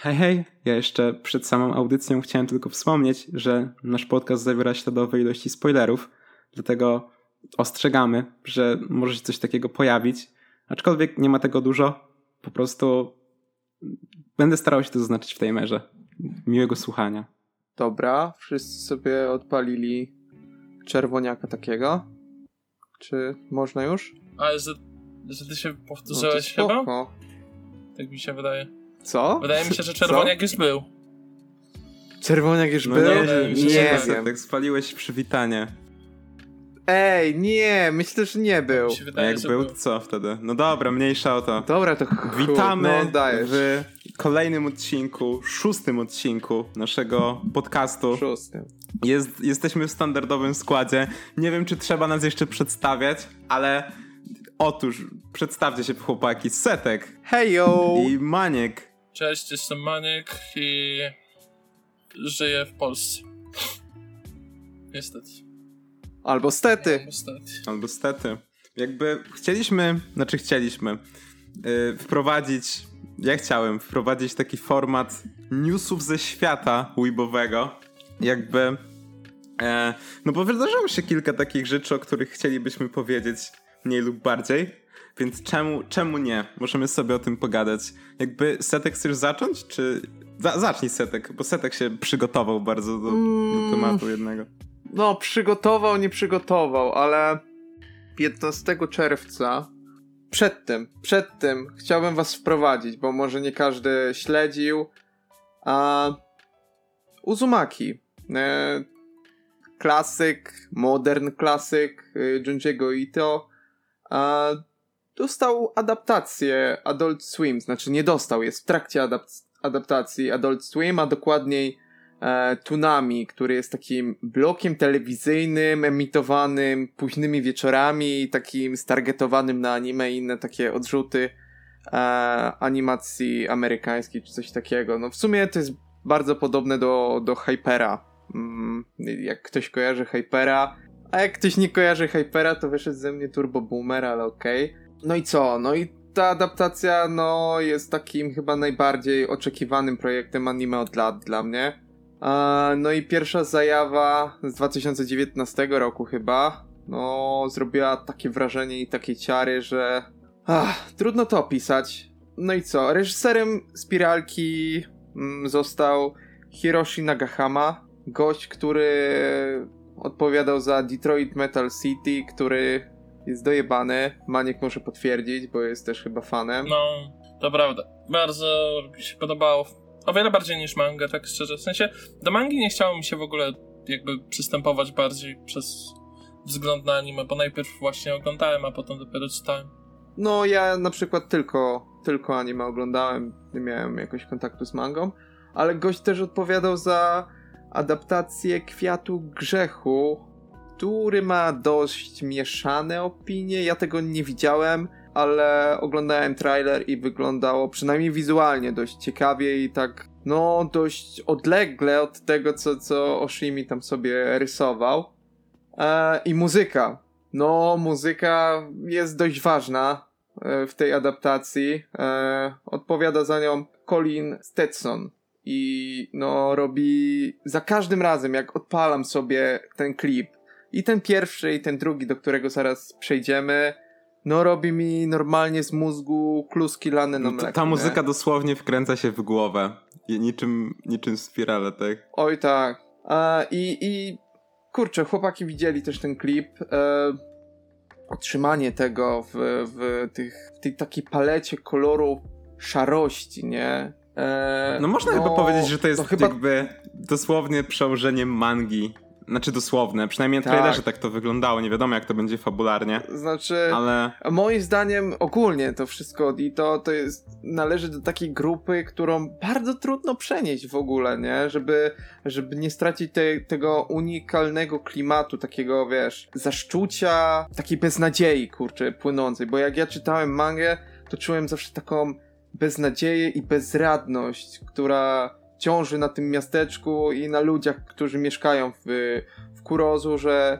Hej, hej! Ja jeszcze przed samą audycją chciałem tylko wspomnieć, że nasz podcast zawiera śladowe ilości spoilerów, dlatego ostrzegamy, że może się coś takiego pojawić. Aczkolwiek nie ma tego dużo, po prostu będę starał się to zaznaczyć w tej merze. Miłego słuchania. Dobra, wszyscy sobie odpalili czerwoniaka takiego? Czy można już? Ale że, że ty się powtórzyłeś no chyba? Tak mi się wydaje. Co? Wydaje mi się, że czerwoniak już był. Czerwoniak już No był? nie, nie, nie, nie nie wiem. tak spaliłeś przywitanie. Ej, nie, myślę, że nie był. Wydaje, jak był, to co wtedy? No dobra, mniejsza o to. Dobra, to chuj, Witamy no, dajesz. w kolejnym odcinku, szóstym odcinku naszego podcastu. Szóstym. Jest, jesteśmy w standardowym składzie. Nie wiem, czy trzeba nas jeszcze przedstawiać, ale otóż przedstawcie się chłopaki. Setek Hejo! i Maniek. Cześć, jestem Maniek i żyję w Polsce. Niestety. Albo stety. Niestety. Albo stety. Jakby chcieliśmy, znaczy chcieliśmy yy, wprowadzić, ja chciałem wprowadzić taki format newsów ze świata webowego. Jakby, e, no bo wydarzyło się kilka takich rzeczy, o których chcielibyśmy powiedzieć mniej lub bardziej. Więc czemu, czemu nie? Możemy sobie o tym pogadać. Jakby Setek chcesz zacząć, czy... Za, zacznij Setek, bo Setek się przygotował bardzo do, do Mm. tematu jednego. No, przygotował, nie przygotował, ale 15 czerwca przed tym, przed tym chciałbym was wprowadzić, bo może nie każdy śledził. A Uzumaki. E, klasyk, modern klasyk e, Junji'ego Ito. A dostał adaptację Adult Swim, znaczy nie dostał, jest w trakcie adap- adaptacji Adult Swim, a dokładniej e, Tunami, który jest takim blokiem telewizyjnym, emitowanym późnymi wieczorami, takim stargetowanym na anime i inne takie odrzuty e, animacji amerykańskiej czy coś takiego. No w sumie to jest bardzo podobne do, do Hypera. Mm, jak ktoś kojarzy Hypera, a jak ktoś nie kojarzy Hypera, to wyszedł ze mnie Turbo Boomer, ale okej. No i co? No i ta adaptacja, no, jest takim chyba najbardziej oczekiwanym projektem anime od lat dla mnie. No i pierwsza zajawa z 2019 roku chyba, no, zrobiła takie wrażenie i takie ciary, że ach, trudno to opisać. No i co? Reżyserem Spiralki mm, został Hiroshi Nagahama, gość, który odpowiadał za Detroit Metal City, który jest dojebany. Maniek może potwierdzić, bo jest też chyba fanem. No, to prawda. Bardzo mi się podobało. O wiele bardziej niż manga, tak szczerze. W sensie, do mangi nie chciało mi się w ogóle jakby przystępować bardziej przez wzgląd na anime, bo najpierw właśnie oglądałem, a potem dopiero czytałem. No, ja na przykład tylko, tylko anime oglądałem, nie miałem jakoś kontaktu z mangą, ale gość też odpowiadał za adaptację Kwiatu Grzechu, który ma dość mieszane opinie. Ja tego nie widziałem, ale oglądałem trailer i wyglądało przynajmniej wizualnie dość ciekawie i tak, no, dość odlegle od tego, co, co Oshimi tam sobie rysował. E, I muzyka. No, muzyka jest dość ważna e, w tej adaptacji. E, odpowiada za nią Colin Stetson. I no, robi za każdym razem, jak odpalam sobie ten klip, i ten pierwszy, i ten drugi, do którego zaraz przejdziemy, no robi mi normalnie z mózgu kluski lane na No, mleku. ta, ta nie? muzyka dosłownie wkręca się w głowę. I niczym, niczym spirale, tak? Oj tak. E, I, I kurczę, chłopaki widzieli też ten klip. E, otrzymanie tego w, w, tych, w tej takiej palecie kolorów szarości, nie? E, No można chyba powiedzieć, że to jest chyba jakby dosłownie przełożenie mangi. Znaczy dosłowne, przynajmniej na Tak. trailerze tak to wyglądało. Nie wiadomo jak to będzie fabularnie, Znaczy, ale moim zdaniem ogólnie to wszystko i to, to jest, należy do takiej grupy, którą bardzo trudno przenieść w ogóle, nie? Żeby, żeby nie stracić te, tego unikalnego klimatu, takiego, wiesz, zaszczucia, takiej beznadziei, kurczę, płynącej, bo jak ja czytałem mangę, to czułem zawsze taką beznadzieję i bezradność, która ciąży na tym miasteczku i na ludziach, którzy mieszkają w, w Kurozu, że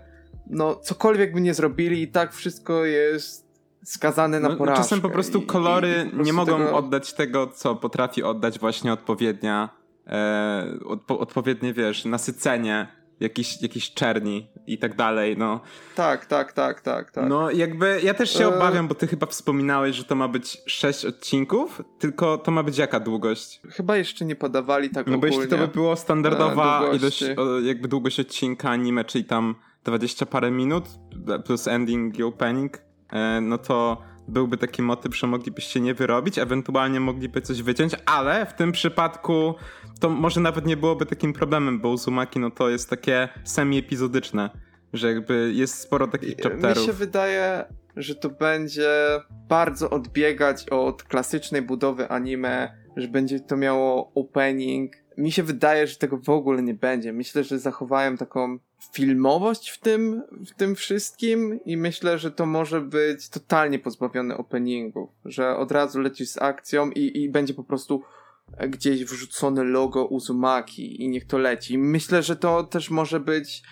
no cokolwiek by nie zrobili i tak wszystko jest skazane na No, porażkę. czasem po prostu kolory i- i po prostu nie mogą tego- oddać tego, co potrafi oddać właśnie odpowiednia, e, odpo, odpowiednie, wiesz, nasycenie jakiejś, jakiejś czerni i tak dalej, no. Tak, tak, tak, tak, tak. No jakby, ja też się E- obawiam, bo ty chyba wspominałeś, że to ma być sześć odcinków, tylko to ma być jaka długość? Chyba jeszcze nie podawali tak No bo jeśli to by było standardowa E, ilość, jakby długość odcinka anime, czyli tam 20 parę minut plus ending i opening, e, no to byłby taki motyw, że moglibyście nie wyrobić, ewentualnie mogliby coś wyciąć, ale w tym przypadku to może nawet nie byłoby takim problemem, bo Uzumaki no to jest takie semi-epizodyczne, że jakby jest sporo takich Mi chapterów. się wydaje, że to będzie bardzo odbiegać od klasycznej budowy anime, że będzie to miało opening. Mi się wydaje, że tego w ogóle nie będzie. Myślę, że zachowałem taką filmowość w tym, w tym wszystkim i myślę, że to może być totalnie pozbawione openingów, że od razu lecisz z akcją i, i będzie po prostu gdzieś wrzucone logo Uzumaki i niech to leci. Myślę, że to też może być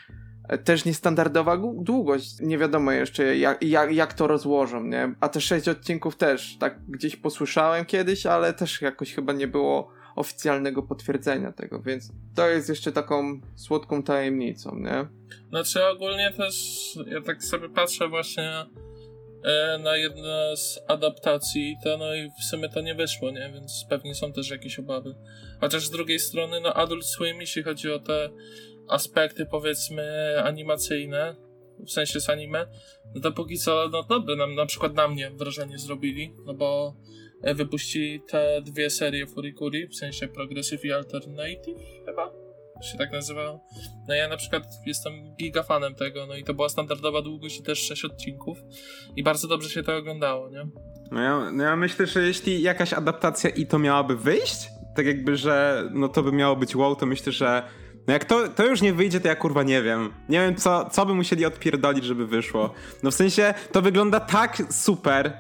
e, też niestandardowa długość. Nie wiadomo jeszcze jak, jak, jak to rozłożą, nie? A te sześć odcinków też tak gdzieś posłyszałem kiedyś, ale też jakoś chyba nie było oficjalnego potwierdzenia tego, więc to jest jeszcze taką słodką tajemnicą, nie? Znaczy ogólnie też, ja tak sobie patrzę właśnie e, na jedną z adaptacji, to no i w sumie to nie wyszło, nie? Więc pewnie są też jakieś obawy. Chociaż z drugiej strony, no Adult Swim, jeśli chodzi o te aspekty powiedzmy animacyjne, w sensie z anime, no to póki co, no dobre nam, na przykład na mnie wrażenie zrobili, no bo e, wypuścili te dwie serie Furikuri, w sensie Progressive i Alternative chyba, się tak nazywają. No ja na przykład jestem gigafanem tego, no i to była standardowa długość i też 6 odcinków i bardzo dobrze się to oglądało, nie? No ja, no ja myślę, że jeśli jakaś adaptacja i to miałaby wyjść, tak jakby, że no to by miało być wow, to myślę, że no jak to, to już nie wyjdzie, to ja kurwa nie wiem. Nie wiem, co, co by musieli odpierdolić, żeby wyszło. No w sensie, to wygląda tak super,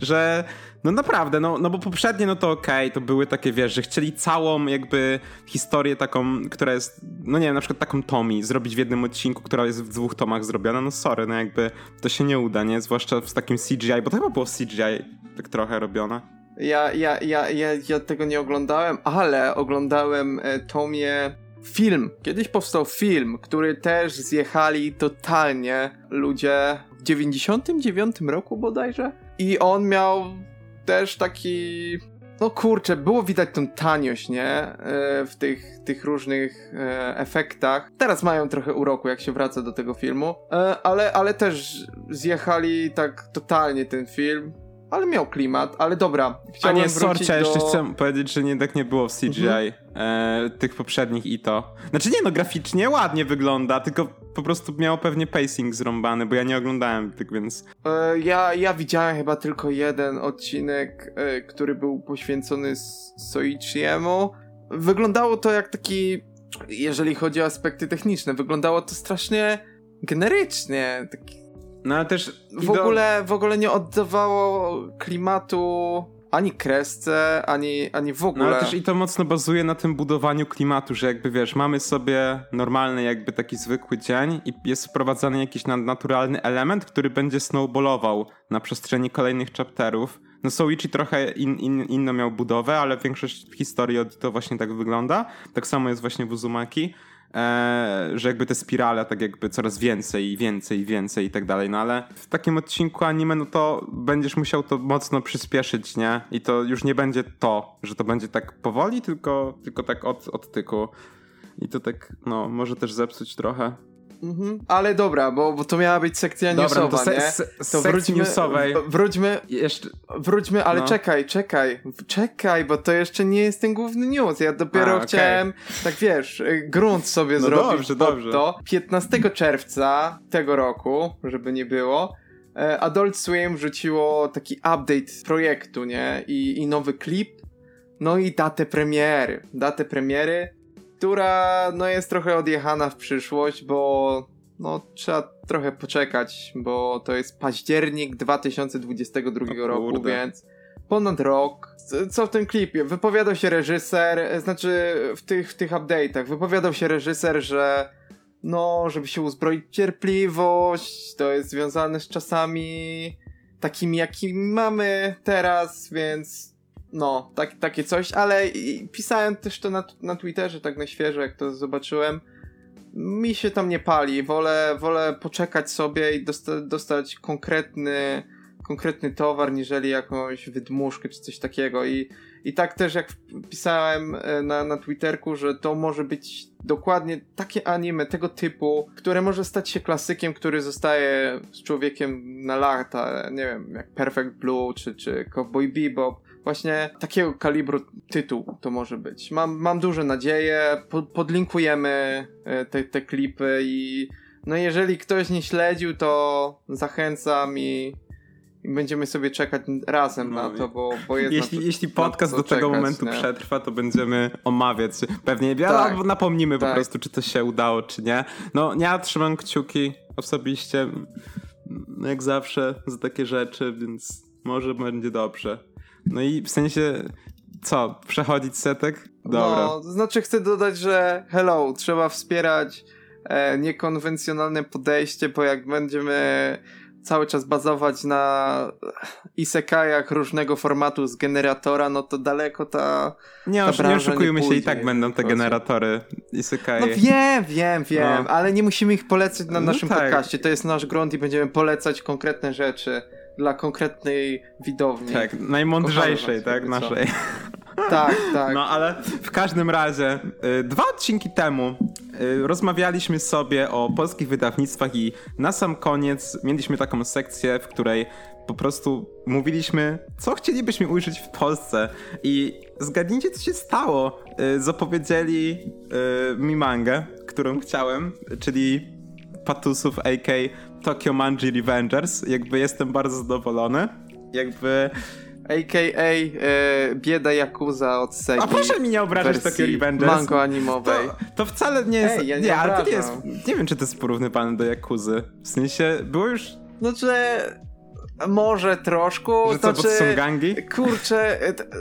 że no naprawdę, no, no bo poprzednie no to okej, to były takie, wiesz, że chcieli całą jakby historię taką, która jest, no nie wiem, na przykład taką Tomi zrobić w jednym odcinku, która jest w dwóch tomach zrobiona, no sorry, no jakby to się nie uda, nie? Zwłaszcza z takim CGI, bo to chyba było CGI tak trochę robione. Ja, ja, ja, ja, ja tego nie oglądałem, ale oglądałem e, Tomie film. Kiedyś powstał film, który też zjechali totalnie ludzie w 99 roku bodajże. I on miał też taki... No kurczę, było widać tą taniość, nie? E, w tych, tych różnych e, efektach. Teraz mają trochę uroku, jak się wraca do tego filmu. E, ale, ale też zjechali tak totalnie ten film. Ale miał klimat, ale dobra. A Chciałbym nie, sorcia, do... jeszcze chcę powiedzieć, że nie tak nie było w CGI e, tych poprzednich i to. Znaczy nie no, graficznie ładnie wygląda, tylko po prostu miało pewnie pacing zrąbany, bo ja nie oglądałem tych, więc... E, ja, ja widziałem chyba tylko jeden odcinek, e, który był poświęcony Soichiemu. Wyglądało to jak taki, jeżeli chodzi o aspekty techniczne, wyglądało to strasznie generycznie. Taki, No ale też... w, do- ogóle, w ogóle nie oddawało klimatu ani kresce, ani, ani w No ogóle. ale też i to mocno bazuje na tym budowaniu klimatu, że jakby wiesz, mamy sobie normalny jakby taki zwykły dzień i jest wprowadzany jakiś naturalny element, który będzie snowballował na przestrzeni kolejnych chapterów. No Soichi trochę in, in, inną miał budowę, ale większość historii od- to właśnie tak wygląda. Tak samo jest właśnie w Uzumaki. E, że jakby te spirale tak jakby coraz więcej i więcej i więcej i tak dalej, no ale w takim odcinku anime no to będziesz musiał to mocno przyspieszyć, nie? I to już nie będzie to, że to będzie tak powoli, tylko, tylko tak od, tyku. I to tak, no, może też zepsuć trochę. Mhm. Ale dobra, bo, bo to miała być sekcja Dobra, no newsowa, to se, nie? se, To wróćmy, newsowej. wróćmy, Jeszcze, Wróćmy, ale No. czekaj, czekaj, czekaj, bo to jeszcze nie jest ten główny news. Ja dopiero A, chciałem, tak wiesz, y, grunt sobie No zrobić dobrze, dobrze. to. 15 czerwca tego roku, żeby nie było, e, Adult Swim wrzuciło taki update projektu, nie? I, I nowy klip, no i datę premiery. Datę premiery, która no jest trochę odjechana w przyszłość, bo no trzeba trochę poczekać, bo to jest październik 2022 O roku, więc ponad rok. Co w tym klipie? Wypowiadał się reżyser, e, znaczy w tych, w tych update'ach, wypowiadał się reżyser, że no, żeby się uzbroić cierpliwość, to jest związane z czasami takimi, jakimi mamy teraz, więc no, tak, takie coś, ale pisałem też to na, na Twitterze tak na świeżo, jak to zobaczyłem. Mi się tam nie pali, wolę, wolę poczekać sobie i dosta dostać konkretny, konkretny towar, niżeli jakąś wydmuszkę czy coś takiego i i tak też jak pisałem e, na, na Twitterku, że to może być dokładnie takie anime tego typu, które może stać się klasykiem, który zostaje z człowiekiem na lata, nie wiem, jak Perfect Blue czy, czy Cowboy Bebop. Właśnie takiego kalibru tytuł to może być. Mam, mam duże nadzieje, po, podlinkujemy e, te, te klipy i no jeżeli ktoś nie śledził, to zachęcam i i będziemy sobie czekać razem no, na to, bo, bo jest jeśli, jeśli podcast do tego czekać, momentu nie? przetrwa, to będziemy omawiać. Pewnie tak, napomnimy tak. po prostu, czy to się udało, czy nie. No, ja trzymam kciuki osobiście, jak zawsze, za takie rzeczy, więc może będzie dobrze. No i w sensie, co, przechodzić setek? Dobra. No, znaczy chcę dodać, że hello, trzeba wspierać e, niekonwencjonalne podejście, bo jak będziemy cały czas bazować na isekajach różnego formatu z generatora, no to daleko ta. Nie, ta nie oszukujmy nie się, i tak będą te generatory isekaje. No wiem, wiem, wiem, no. ale nie musimy ich polecać na no naszym tak. podcaście. To jest nasz grunt i będziemy polecać konkretne rzeczy dla konkretnej widowni. Tak, najmądrzejszej, tak, naszej. Tak, tak. No ale w każdym razie, y, dwa odcinki temu y, rozmawialiśmy sobie o polskich wydawnictwach i na sam koniec mieliśmy taką sekcję, w której po prostu mówiliśmy, co chcielibyśmy ujrzeć w Polsce. I zgadnijcie, co się stało. Y, zapowiedzieli mi mangę, którą chciałem, czyli Patusów AK Tokyo Manji Revengers. Jakby jestem bardzo zadowolony. Jakby a.k.a. E, bieda Yakuza od Segi. A proszę mi nie obrażać Tokyo Revengers. mango animowej. To, to wcale nie jest... Ej, ja nie, nie ale to nie jest... Nie wiem, czy to jest porównywalne do Yakuzy. W sensie, było już... Znaczy... Może troszkę. Że co, znaczy, są gangi? Kurczę,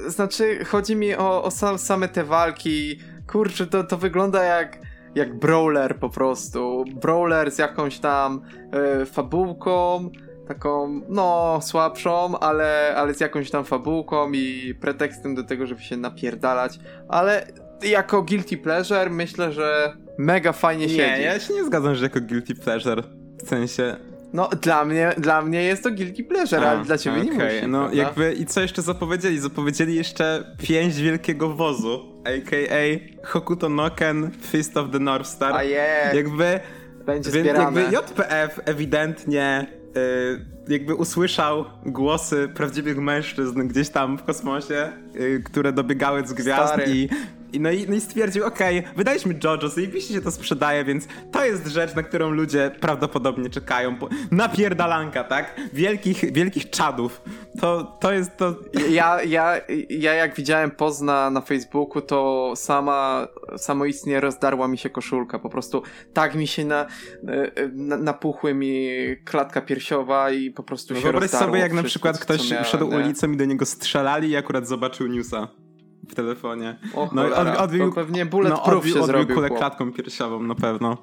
znaczy chodzi mi o, o same te walki. Kurczę, to, to wygląda jak jak brawler po prostu. Brawler z jakąś tam y, fabułką, taką, no, słabszą, ale, ale z jakąś tam fabułką i pretekstem do tego, żeby się napierdalać, ale jako guilty pleasure myślę, że mega fajnie nie, siedzi. Nie, ja się nie zgadzam, że jako guilty pleasure, w sensie... No, dla mnie, dla mnie jest to guilty pleasure, A, ale dla ciebie okay. nie musi. No, prawda? jakby i co jeszcze zapowiedzieli? Zapowiedzieli jeszcze pięść wielkiego wozu, a.k.a. Hokuto Noken Fist of the North Star. A je. Jakby... Będzie zbierane. Jakby JPF ewidentnie Y, jakby usłyszał głosy prawdziwych mężczyzn gdzieś tam w kosmosie, y, które dobiegały z gwiazd Stary. i i no, i, no i stwierdził, okej, okay, wydaliśmy JoJo, zajebiście się to sprzedaje, więc to jest rzecz, na którą ludzie prawdopodobnie czekają. Napierdalanka, tak? Wielkich, wielkich czadów. To, to jest to... Ja, ja, ja jak widziałem post na, na Facebooku, to sama, samoistnie rozdarła mi się koszulka. Po prostu tak mi się na, na, napuchły mi klatka piersiowa i po prostu no się Wyobraź sobie, jak na przykład ktoś miałem, szedł nie? ulicą i do niego strzelali i akurat zobaczył newsa w telefonie. O, no, od, odbił, pewnie bulletproof no, odbił, się odbił kulę klatką piersiową na pewno.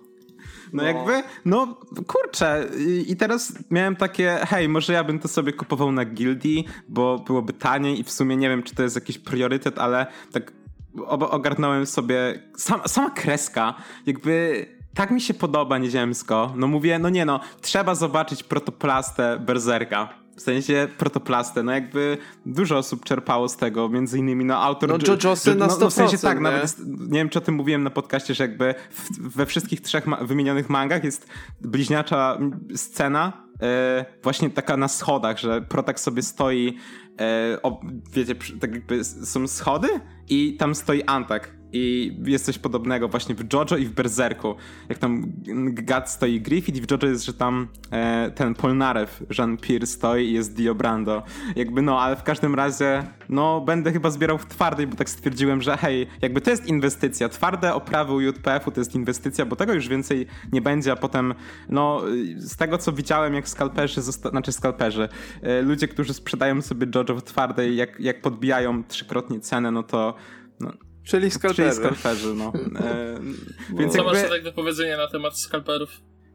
No, no, jakby, no kurczę, I, i teraz miałem takie, hej, może ja bym to sobie kupował na Gildii, bo byłoby taniej i w sumie nie wiem, czy to jest jakiś priorytet, ale tak ogarnąłem sobie, sam, sama kreska, jakby tak mi się podoba nieziemsko. No mówię, no nie no, trzeba zobaczyć protoplastę Berserka w sensie protoplastę, no jakby dużo osób czerpało z tego, między innymi no autor... No JoJo'sy na 100%, no, w sensie tak, nie? nawet nie wiem czy o tym mówiłem na podcaście, że jakby w, we wszystkich trzech ma wymienionych mangach jest bliźniacza scena, e, właśnie taka na schodach, że Protak sobie stoi, e, o, wiecie, tak jakby są schody i tam stoi Antak i jest coś podobnego właśnie w JoJo i w Berserku. Jak tam Gat stoi Griffith i w JoJo jest, że tam e, ten Polnarew, Jean Pierre stoi i jest Dio Brando. Jakby no, ale w każdym razie no będę chyba zbierał w twardej, bo tak stwierdziłem, że hej, jakby to jest inwestycja. Twarde oprawy u JPF-u to jest inwestycja, bo tego już więcej nie będzie, a potem no z tego co widziałem, jak skalperzy, znaczy skalperzy, e, ludzie, którzy sprzedają sobie JoJo w twardej, jak, jak podbijają trzykrotnie cenę, no to no, Czyli skalperzy. Czyli skalperzy, no. E, więc Co jakby... masz tak do powiedzenia na temat skalperów?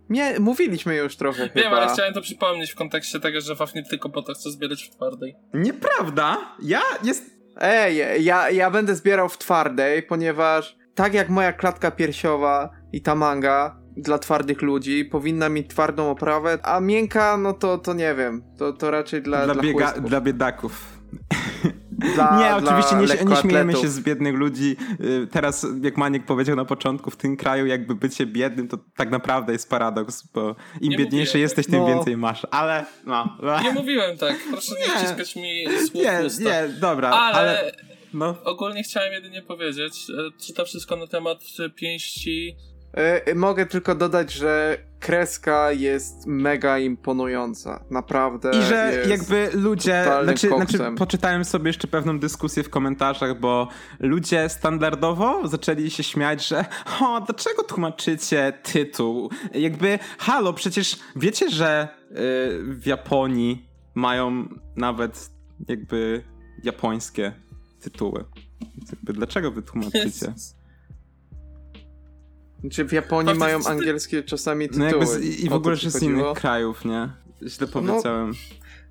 Mie- mówiliśmy już trochę Wiem, chyba. ale chciałem to przypomnieć w kontekście tego, że Faf nie tylko po to chce zbierać w twardej. Nieprawda! Ja jest... Ej, ja, ja będę zbierał w twardej, ponieważ tak jak moja klatka piersiowa i ta manga dla twardych ludzi powinna mieć twardą oprawę, a miękka, no to, to nie wiem. To, to raczej dla, Dla, dla, biega... dla biedaków. Dla- nie, dla oczywiście nie, nie śmiejemy się z biednych ludzi. Y, Teraz, jak Maniek powiedział na początku, w tym kraju jakby bycie biednym to tak naprawdę jest paradoks, bo im Nie biedniejszy mówiłem jesteś, tym No. więcej masz. Ale, no... Nie mówiłem tak, proszę nie, Nie. wciskać mi słów Nie, nie, dobra, Ale, ale... No, ogólnie chciałem jedynie powiedzieć, e, czy to wszystko na temat pięści mogę tylko dodać, że kreska jest mega imponująca. Naprawdę. I że jakby ludzie, znaczy, znaczy poczytałem sobie jeszcze pewną dyskusję w komentarzach, bo ludzie standardowo zaczęli się śmiać, że o, dlaczego tłumaczycie tytuł? Jakby, halo, przecież wiecie, że y, w Japonii mają nawet jakby japońskie tytuły. Więc jakby, dlaczego wy tłumaczycie? Jezus. Czy w Japonii mają ty- angielskie czasami No tytuły? jakby z, i w to ogóle, że z innych krajów, nie? Źle powiedziałem. Lu-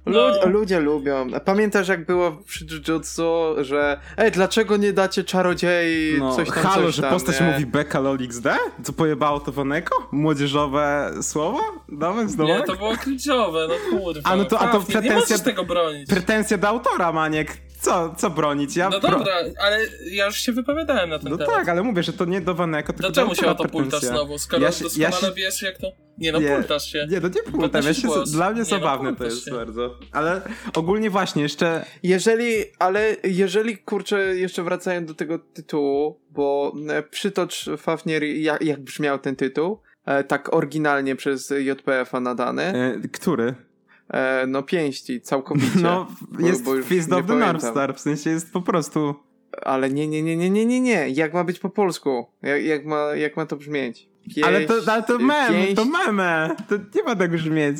No. Ludzie lubią. Pamiętasz jak było przy Jujutsu, że ej, dlaczego nie dacie czarodziei No, coś tam, halo, coś że tam, postać nie? mówi Beka LOLXD? Co pojebało to Wanego? Młodzieżowe słowo? Dawek z Nie, to było kliczowe, no kurwa. A, no to- a to Faf, nie, nie pretensja- możesz tego bronić. Pretensja do autora, Maniek. Co, co bronić? Ja No pro- dobra, ale ja już się wypowiadałem na ten No temat. tak, ale mówię, że to nie do Wanego, tylko Dlaczego do się o to pultasz znowu, skoro Ja się- doskonale ja się- wiesz jak to... Nie no, Nie, pultasz się. Nie, to nie pultam, ja się, głos. dla mnie Nie, no, zabawne to pultasz jest się. bardzo. Ale ogólnie właśnie, jeszcze Jeżeli, ale jeżeli, kurczę, jeszcze wracając do tego tytułu, bo e, przytocz Fafnir, jak, jak brzmiał ten tytuł, e, tak oryginalnie przez JPF-a nadany, e, który? E, no pięści, całkowicie. No, jest bo Fist of the North. Star, w sensie jest po prostu... Ale nie, nie, nie, nie, nie, nie, nie, jak ma być po polsku? Jak, jak, ma, jak ma to brzmieć? Ale to, ale to mem, pięść- to meme. To nie ma tak brzmieć.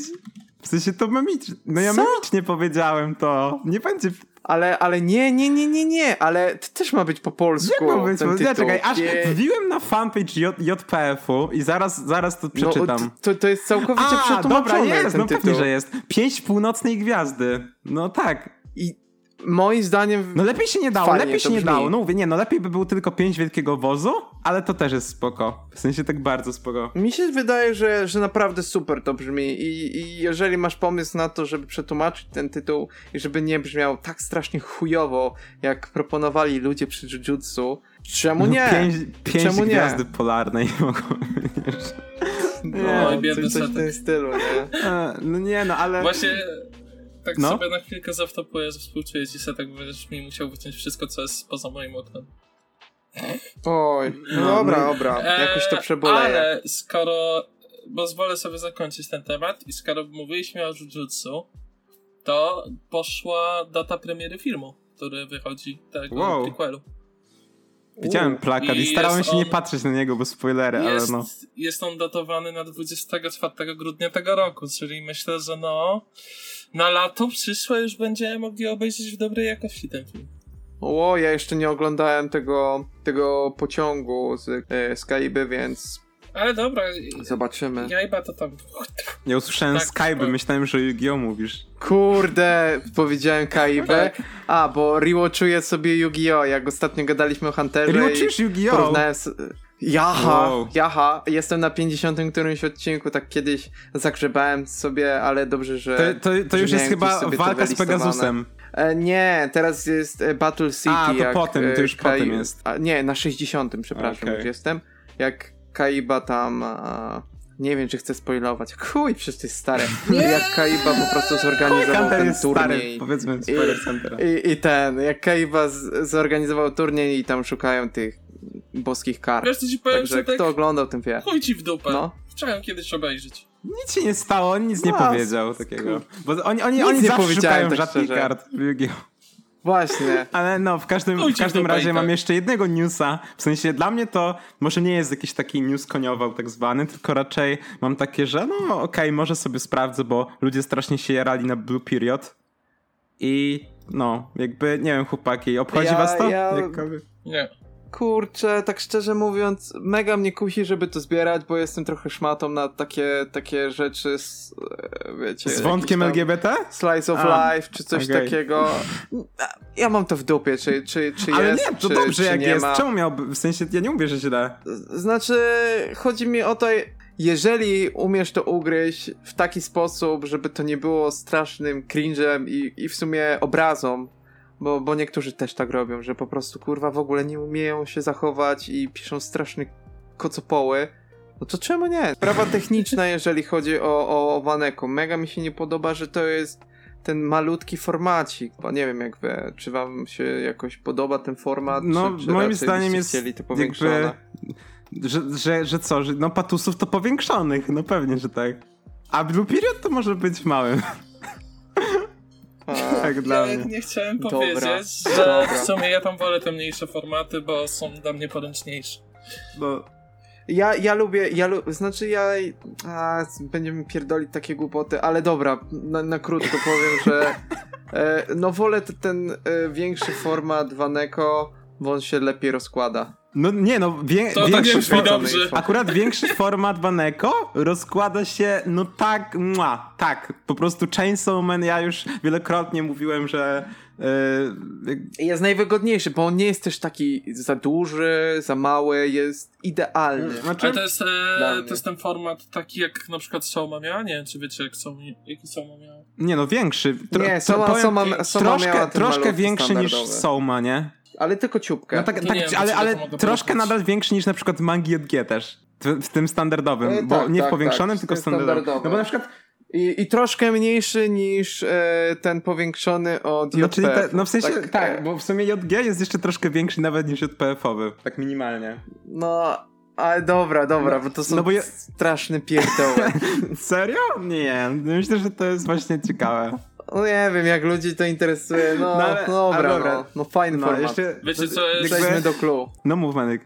W sensie to memicznie. No ja Co? memicznie powiedziałem to. Nie będzie. Ale, ale nie, nie, nie, nie, nie, ale to też ma być po polsku. Jak ma być? ten tytuł. czekaj, aż Nie. wbiłem na fanpage J, JPF-u i zaraz, zaraz to przeczytam. No, to, to jest całkowicie A, przetłumaczone dobra, jest, no tytuł. pewnie, że jest. Pięść północnej gwiazdy. No tak. I moim zdaniem... No lepiej się nie dało, Fajnie lepiej się nie dało. No mówię, nie, no lepiej by był tylko pięć wielkiego wozu, ale to też jest spoko. W sensie tak bardzo spoko. Mi się wydaje, że, że naprawdę super to brzmi I, i jeżeli masz pomysł na to, żeby przetłumaczyć ten tytuł i żeby nie brzmiał tak strasznie chujowo, jak proponowali ludzie przy Jujutsu, czemu No, nie? Pięć, pięć Czemu nie? gwiazdy polarnej mogą No, Oj, biedny coś, coś w tym stylu, nie? E, No nie, no ale... Właśnie tak No. sobie na chwilkę zawtopuję, że współczuję ci setek, bo będziesz mi musiał wyciąć wszystko, co jest poza moim oknem. Oj, no, No, dobra, dobra, jakoś to przeboleję. Ale skoro... Pozwolę sobie zakończyć ten temat i skoro mówiliśmy o Jujutsu, to poszła data premiery filmu, który wychodzi tego Wow. prequelu. Widziałem plakat i, i starałem się nie on- patrzeć na niego, bo spoilery, ale Jest, no. jest on datowany na 24 grudnia tego roku, czyli myślę, że no na lato przyszłe już będziemy mogli obejrzeć w dobrej jakości ten film. O, ja jeszcze nie oglądałem tego, tego pociągu z e, Skyby, więc Ale dobra, zobaczymy. jajba to tam... Ja usłyszałem Tak, Skype, tak. myślałem, że Yu-Gi-Oh! mówisz. Kurde, powiedziałem Kaibę. Tak. A, bo rewatchuję sobie Yu-Gi-Oh! Jak ostatnio gadaliśmy o Hunterze Rewatchujesz Yu-Gi-Oh! porównałem z... Jaha, Wow. jaha, jestem na 50 którymś odcinku, tak kiedyś zagrzebałem sobie, ale dobrze, że... To, to, to już jest chyba to walka z. Pegasusem. E, nie, teraz jest e, Battle City. A, to potem, to e, już potem jest. A, nie, na 60, przepraszam, Okej. już jestem. Jak Kaiba tam... A, nie wiem, czy chcę spoilować. Chuj, przecież to jest stare. Jak Kaiba po prostu zorganizował ten jest stary, turniej. powiedzmy, spoiler Huntera. I, I ten, jak Kaiba z, zorganizował turniej i tam szukają tych boskich kart. Wiesz co ci powiem, Także że tak kto oglądał, ten wie. chuj ci w dupę. No. Chciałem kiedyś obejrzeć. Nic się nie stało, on nic nie No, powiedział takiego. Bo oni, oni, Nic oni nie zawsze powiedziałem, szukają tak szczerze. kart! Właśnie. Ale no, w każdym, w każdym razie mam tak. jeszcze jednego newsa. W sensie dla mnie to może nie jest jakiś taki news koniował tak zwany, tylko raczej mam takie, że no okej, może sobie sprawdzę, bo ludzie strasznie się jarali na Blue Period. I no, jakby, nie wiem, chłopaki, obchodzi Ja- was to? ja- Jakkolwiek? Nie. Kurczę, tak szczerze mówiąc, mega mnie kusi, żeby to zbierać, bo jestem trochę szmatą na takie, takie rzeczy, z, e, wiecie... Z wątkiem tam LGBT? Slice of A, life, czy coś okej. takiego. Ja mam to w dupie, czy, czy, czy Ale jest, nie, to czy, dobrze czy jak jest. ma. Czemu miałby, w sensie, ja nie mówię, że źle. Znaczy, chodzi mi o to, jeżeli umiesz to ugryźć w taki sposób, żeby to nie było strasznym cringe'em i, i w sumie obrazą, bo, bo niektórzy też tak robią, że po prostu kurwa w ogóle nie umieją się zachować i piszą straszne kocopoły, no to czemu nie? Sprawa techniczna, jeżeli chodzi o, o Waneko. Mega mi się nie podoba, że to jest ten malutki formacik, bo nie wiem jak wy, czy wam się jakoś podoba ten format, No, czy, czy moim zdaniem jest to jakby... powiększone? Że, że, że co, że no patusów to powiększonych, no pewnie, że tak. A Blue Period to może być małym. tak dla Ja mnie. nie chciałem Dobra, powiedzieć, że dobra. w sumie ja tam wolę te mniejsze formaty, bo są dla mnie poręczniejsze. No, Ja, ja lubię, ja lu- znaczy ja, a, będziemy pierdolić takie głupoty, ale dobra, na, na krótko powiem, że e, no wolę ten e, większy format Waneko, bo on się lepiej rozkłada. No nie no, wie, To tak większy brzmi format, dobrze. akurat większy format Waneko rozkłada się, no tak, mua, tak, po prostu Chainsaw Man, ja już wielokrotnie mówiłem, że Jest najwygodniejszy, bo on nie jest też taki za duży, za mały, jest idealny. znaczy, Ale to jest, e, to jest ten format taki jak na przykład Soma miała? Nie wiem, czy wiecie jak Soma, jaki Soma miała. nie no, większy. Tro, Nie, Soma, powiem- Soma, Soma miała troszkę, ten troszkę większy niż. Soma, nie? Ale tylko ciupkę. No tak, tak nie wiem, ale, ale troszkę porównać. nadal większy niż na przykład mangi JG też. W, w tym standardowym, E, bo tak, nie w tak, powiększonym, tak, tylko w tym standardowym. No standardowym. bo na przykład, I, I troszkę mniejszy niż e, ten powiększony od no, JPF. czyli te, no w sensie, tak, Tak, bo w sumie JG jest jeszcze troszkę większy nawet niż JPF-owy, tak minimalnie. No, ale dobra, dobra, bo to są no bo ja- straszne pierdoły. Serio? Nie, myślę, że to jest właśnie ciekawe. No nie wiem, jak ludzi to interesuje, no, No ale- dobra, ale dobra. No, no fajny No, format. jeszcze... Wiecie, co jest- Przejdźmy do clue. No mów, Manek.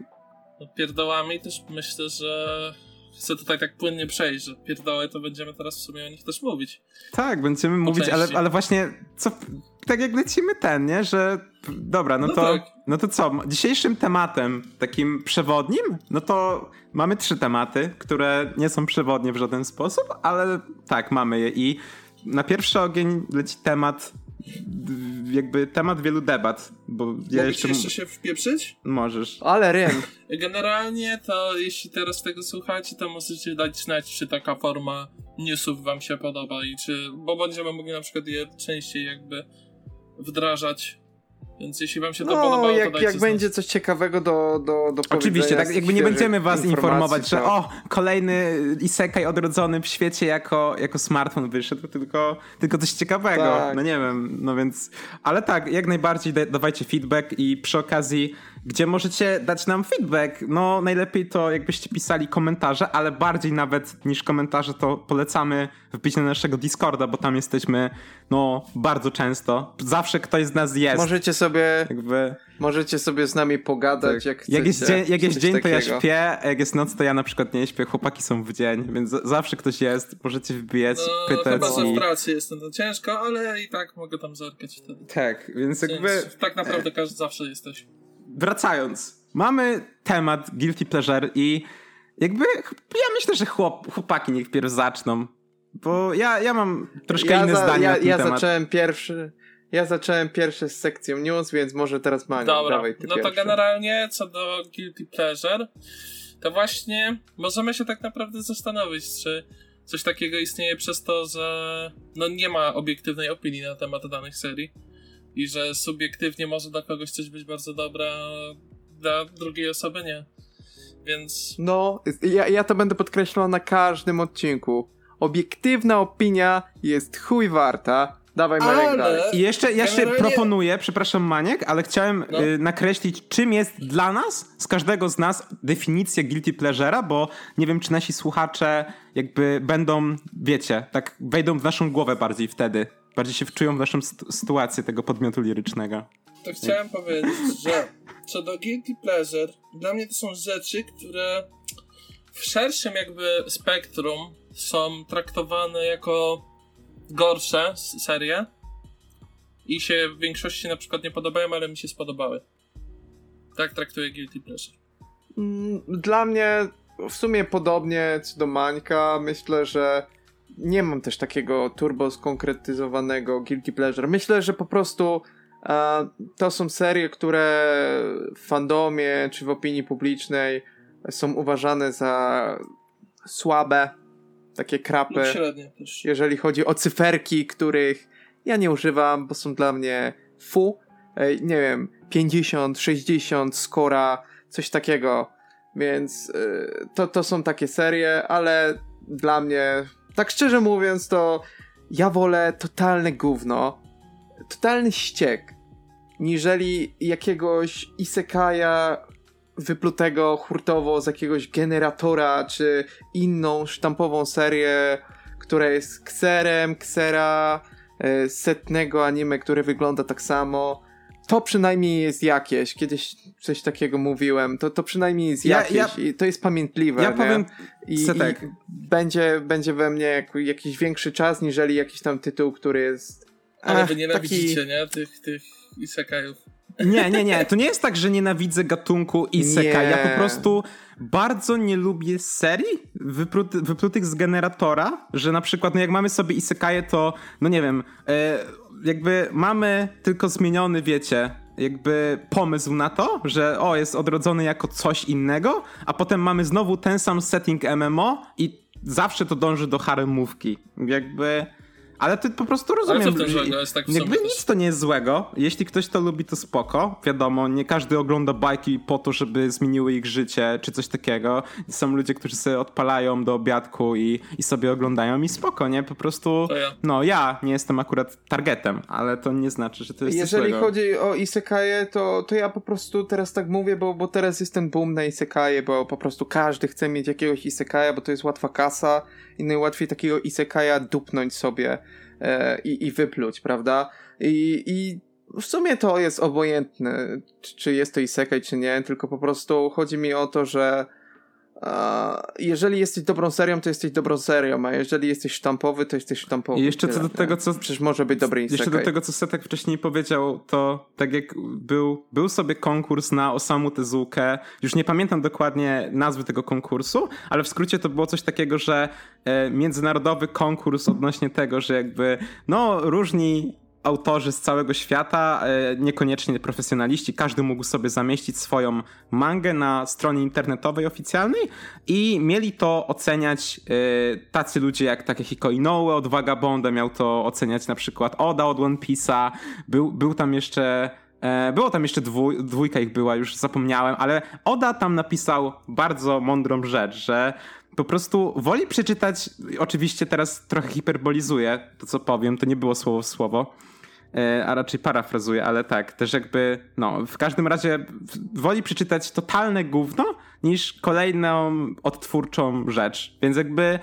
No, pierdołami też myślę, że chcę tutaj tak płynnie przejść, że pierdoły to będziemy teraz w sumie o nich też mówić. Tak, będziemy mówić, ale, ale właśnie, co, tak jak lecimy ten, nie, że dobra, no, No to, tak. no to co, dzisiejszym tematem takim przewodnim, no to mamy trzy tematy, które nie są przewodnie w żaden sposób, ale tak, mamy je i na pierwszy ogień leci temat, jakby temat wielu debat, bo ja Mogę jeszcze... jeszcze się wpieprzyć? Możesz. Ale rym. Generalnie to jeśli teraz tego słuchacie, to możecie dać znać, czy taka forma newsów wam się podoba i czy, bo będziemy mogli na przykład je częściej jakby wdrażać. Więc jeśli wam się to No, podobało, to jak, dajcie jak znać. będzie coś ciekawego do, do, do Oczywiście, tak jakby nie będziemy was informować, że to- o, kolejny isekaj odrodzony w świecie jako, jako smartfon wyszedł, tylko, tylko coś ciekawego. Tak. No nie wiem, no więc... Ale tak, jak najbardziej da, dawajcie feedback i przy okazji, gdzie możecie dać nam feedback, no najlepiej to jakbyście pisali komentarze, ale bardziej nawet niż komentarze to polecamy wbić na naszego Discorda, bo tam jesteśmy, no, bardzo często. Zawsze ktoś z nas jest. Możecie sobie, Jakby... możecie sobie z nami pogadać, jak chcecie. Jak jest dzień, jak jest dzień to ja śpię, a jak jest noc, to ja na przykład nie śpię. Chłopaki są w dzień, więc zawsze ktoś jest. Możecie wbijać, No, pytać chyba, że i... w pracy jestem to ciężko, ale i tak mogę tam zerkać wtedy. Tak, więc jakby Więc tak naprawdę każdy zawsze jesteś. Wracając. Mamy temat Guilty Pleasure i jakby ja myślę, że chłop, chłopaki niech pierw zaczną. Bo ja, ja mam troszkę ja inne za- zdanie ja, na ten ja temat. zacząłem pierwszy. Ja zacząłem pierwszy z sekcją news, więc może teraz Mania, Dobra, dawaj ty no to pierwszy. generalnie co do Guilty Pleasure, to właśnie możemy się tak naprawdę zastanowić, czy coś takiego istnieje przez to, że no nie ma obiektywnej opinii na temat danych serii i że subiektywnie może dla kogoś coś być bardzo dobre, a dla drugiej osoby nie. Więc No, ja, ja to będę podkreślał na każdym odcinku. Obiektywna opinia jest chuj warta. Dawaj Marek Ale- dalej. I jeszcze, jeszcze Generalnie- proponuję, przepraszam Maniek, ale chciałem No. y, nakreślić, czym jest dla nas, z każdego z nas, definicja guilty pleasure'a, bo nie wiem, czy nasi słuchacze jakby będą, wiecie, tak wejdą w naszą głowę bardziej wtedy. Bardziej się wczują w naszą st- sytuację tego podmiotu lirycznego. to chciałem powiedzieć, że co do Guilty Pleasure, dla mnie to są rzeczy, które w szerszym jakby spektrum są traktowane jako gorsze serie i się w większości na przykład nie podobają, ale mi się spodobały. Tak traktuję Guilty Pleasure. Mm, Dla mnie w sumie podobnie co do Mańka. Myślę, że nie mam też takiego turbo skonkretyzowanego guilty pleasure. Myślę, że po prostu e, to są serie, które w fandomie czy w opinii publicznej są uważane za słabe, takie krapy. Lub średnio też. jeżeli chodzi o cyferki, których ja nie używam, bo są dla mnie fu. E, Nie wiem, 50, 60, skora, coś takiego. Więc e, to, to są takie serie, ale dla mnie, tak szczerze mówiąc, to ja wolę totalne gówno, totalny ściek, niżeli jakiegoś isekaja wyplutego hurtowo z jakiegoś generatora, czy inną sztampową serię, która jest kserem, ksera e, setnego anime, które wygląda tak samo. To przynajmniej jest jakieś. Kiedyś coś takiego mówiłem. To, to przynajmniej jest Ja- jakieś. ja- I to jest pamiętliwe. Ja nie? powiem I, Setek. i będzie, będzie we mnie jak, jakiś większy czas, niżeli jakiś tam tytuł, który jest. Ale Ech, wy nienawidzicie, taki... nie? Tych, tych isekajów. Nie, nie, nie. To nie jest tak, że nienawidzę gatunku Isekai. Ja Nie. po prostu bardzo nie lubię serii wypluty, wyplutych z generatora, że na przykład, no jak mamy sobie Isekaje, to, no nie wiem, e, jakby mamy tylko zmieniony, wiecie, jakby pomysł na to, że o, jest odrodzony jako coś innego, a potem mamy znowu ten sam setting MMO i zawsze to dąży do haremówki. Jakby... Ale ty po prostu rozumiem. Ale co w tym że- złego jest tak w Jakby też? nic to nie jest złego. Jeśli ktoś to lubi, to spoko. Wiadomo, nie każdy ogląda bajki po to, żeby zmieniły ich życie, czy coś takiego. Są ludzie, którzy sobie odpalają do obiadku i, i sobie oglądają i spoko, nie? Po prostu, ja. no ja nie jestem akurat targetem, ale to nie znaczy, że to jest Jeżeli złego. chodzi o isekaje, to, to ja po prostu teraz tak mówię, bo, bo teraz jest ten boom na isekaje, bo po prostu każdy chce mieć jakiegoś isekaja, bo to jest łatwa kasa i najłatwiej takiego isekaja dupnąć sobie i, i wypluć, prawda? I, I w sumie to jest obojętne, czy, jest to isekaj, czy nie, tylko po prostu chodzi mi o to, że jeżeli jesteś dobrą serią, to jesteś dobrą serią, a jeżeli jesteś sztampowy, to jesteś sztampowy. I jeszcze co do tego, co- Przecież może być dobry. Jeszcze do tego, co Setek wcześniej powiedział, to tak jak był, był sobie konkurs na Osamu Tezukę, już nie pamiętam dokładnie nazwy tego konkursu, ale w skrócie to było coś takiego, że e, międzynarodowy konkurs odnośnie tego, że jakby no różni autorzy z całego świata, e, niekoniecznie profesjonaliści, każdy mógł sobie zamieścić swoją mangę na stronie internetowej oficjalnej i mieli to oceniać e, tacy ludzie jak Takehiko Inoue od Vagabonda, miał to oceniać na przykład Oda od One Piece'a, był, był tam jeszcze e, było tam jeszcze dwój, dwójka ich była, już zapomniałem, ale Oda tam napisał bardzo mądrą rzecz, że po prostu woli przeczytać, oczywiście teraz trochę hiperbolizuję to, co powiem, to nie było słowo w słowo, a raczej parafrazuję, ale tak, też jakby, no, w każdym razie woli przeczytać totalne gówno niż kolejną odtwórczą rzecz, więc jakby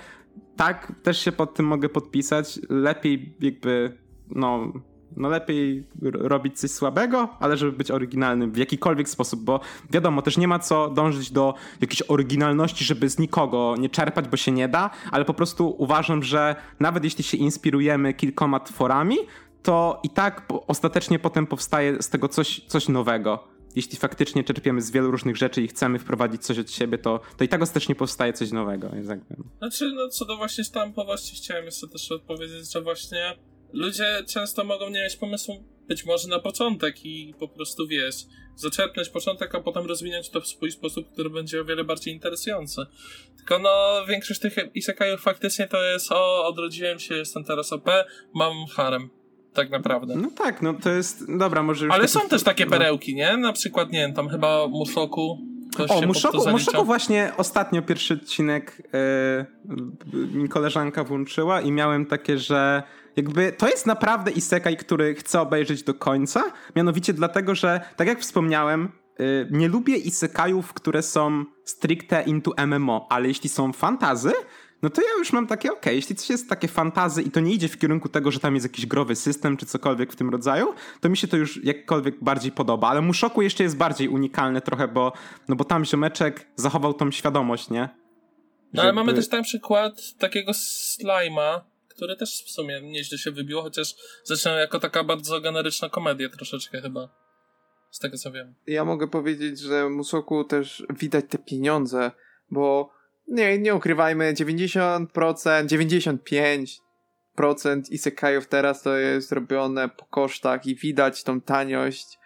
tak, też się pod tym mogę podpisać, lepiej jakby, no, no lepiej robić coś słabego, ale żeby być oryginalnym w jakikolwiek sposób, bo wiadomo, też nie ma co dążyć do jakiejś oryginalności, żeby z nikogo nie czerpać, bo się nie da, ale po prostu uważam, że nawet jeśli się inspirujemy kilkoma tworami, to i tak ostatecznie potem powstaje z tego coś, coś nowego. Jeśli faktycznie czerpiemy z wielu różnych rzeczy i chcemy wprowadzić coś od siebie, to, to i tak ostatecznie powstaje coś nowego. Więc jakby... Znaczy, no co do właśnie sztampowości, chciałem jeszcze też odpowiedzieć, że właśnie ludzie często mogą nie mieć pomysłu być może na początek i po prostu wiesz, zaczerpnąć początek, a potem rozwinąć to w swój sposób, który będzie o wiele bardziej interesujący. Tylko no, większość tych isekajów faktycznie to jest o, odrodziłem się, jestem teraz OP, mam harem. Tak naprawdę. No tak, no to jest. Dobra, może już. Ale są też takie no. perełki, nie? Na przykład, nie wiem, tam chyba Mushoku. Ktoś O, Muszoku, Muszoku właśnie ostatnio pierwszy odcinek e, mi koleżanka włączyła i miałem takie, że jakby to jest naprawdę isekaj, który chcę obejrzeć do końca. Mianowicie dlatego, że tak jak wspomniałem, e, nie lubię isekajów, które są stricte into MMO, ale jeśli są fantazy, no to ja już mam takie, okej, jeśli coś jest takie fantazy i to nie idzie w kierunku tego, że tam jest jakiś growy system czy cokolwiek w tym rodzaju, to mi się to już jakkolwiek bardziej podoba. Ale Muszoku jeszcze jest bardziej unikalne trochę, bo, no bo tam ziomeczek zachował tą świadomość, nie? No ale Żeby- mamy też tam przykład takiego slajma, który też w sumie nieźle się wybił, chociaż zaczynał jako taka bardzo generyczna komedia troszeczkę chyba. z tego co wiem. Ja mogę powiedzieć, że Musoku też widać te pieniądze, bo nie, nie ukrywajmy, 90%, 95% isekajów teraz to jest robione po kosztach i widać tą taniość,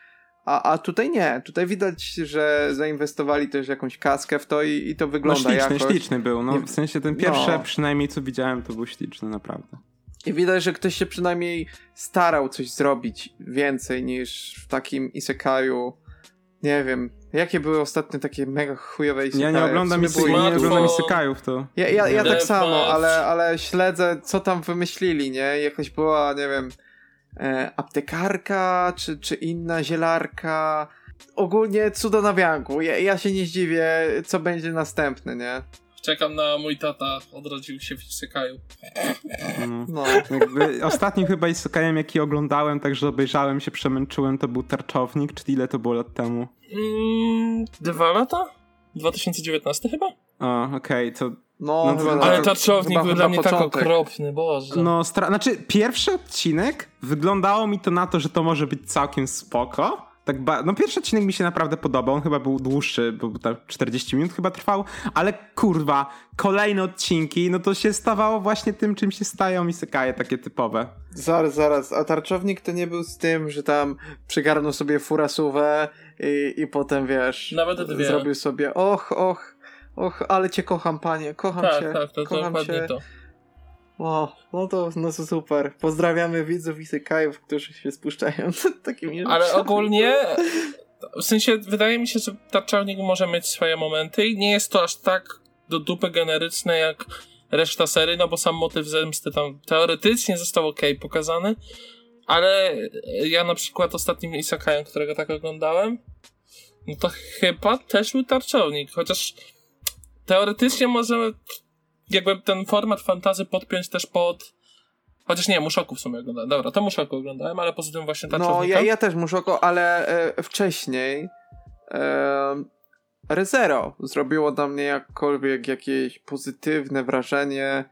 a, a tutaj nie. Tutaj widać, że zainwestowali też jakąś kaskę w to i, i to No wygląda śliczny, jakoś. śliczny był. No, w sensie ten pierwszy, No. przynajmniej co widziałem, to był śliczny, naprawdę. I widać, że ktoś się przynajmniej starał coś zrobić więcej niż w takim isekaju. Nie wiem, jakie były ostatnie takie mega chujowe isekaje? Ja nie oglądam, było nie oglądam isekajów, to... Ja, ja, ja tak samo, ale, ale śledzę, co tam wymyślili, nie? Jakaś była, nie wiem, e, aptekarka, czy, czy inna zielarka. Ogólnie cudo na wianku. Ja, ja się nie zdziwię, co będzie następne, nie? Czekam na mój tata, odrodził się w Isekaju. No. No. Jakby ostatnim chyba isekajem, jaki oglądałem, także obejrzałem się, przemęczyłem, to był Tarczownik, czyli ile to było lat temu? Mm, dwa lata? 2019 chyba? O, okej, to... No, No, chyba ale tak, tarczownik chyba- był dla mnie tak początek. okropny, boże. No, stra... znaczy, pierwszy odcinek wyglądało mi to na to, że to może być całkiem spoko. Tak ba... No pierwszy odcinek mi się naprawdę podobał, on chyba był dłuższy, bo tam 40 minut chyba trwał, ale kurwa, kolejne odcinki, no to się stawało właśnie tym, czym się stają isekaje takie typowe. Zaraz, zaraz, a tarczownik to nie był z tym, że tam przygarnął sobie furasówę i, i potem, wiesz, Nawet dwie. zrobił sobie, och, och, och, ale cię kocham, panie, kocham tak, cię, tak, to, to kocham cię. to. O, no to, no to super. Pozdrawiamy widzów i sekajów, którzy się spuszczają takimi Ale rzeczami. ogólnie, w sensie, wydaje mi się, że tarczownik może mieć swoje momenty i nie jest to aż tak do dupy generyczne jak reszta serii, no bo sam motyw zemsty tam teoretycznie został ok pokazany, ale ja na przykład ostatnim Isakajem, którego tak oglądałem, no to chyba też był tarczownik, chociaż teoretycznie możemy jakby ten format fantazy podpiąć też pod Chociaż nie, Muszoku w sumie oglądałem. Dobra, to Muszoku oglądałem, ale poza tym właśnie No, tarczownika. ja, ja też muszę oko, ale e, wcześniej e, Rezero zrobiło na mnie jakkolwiek jakieś pozytywne wrażenie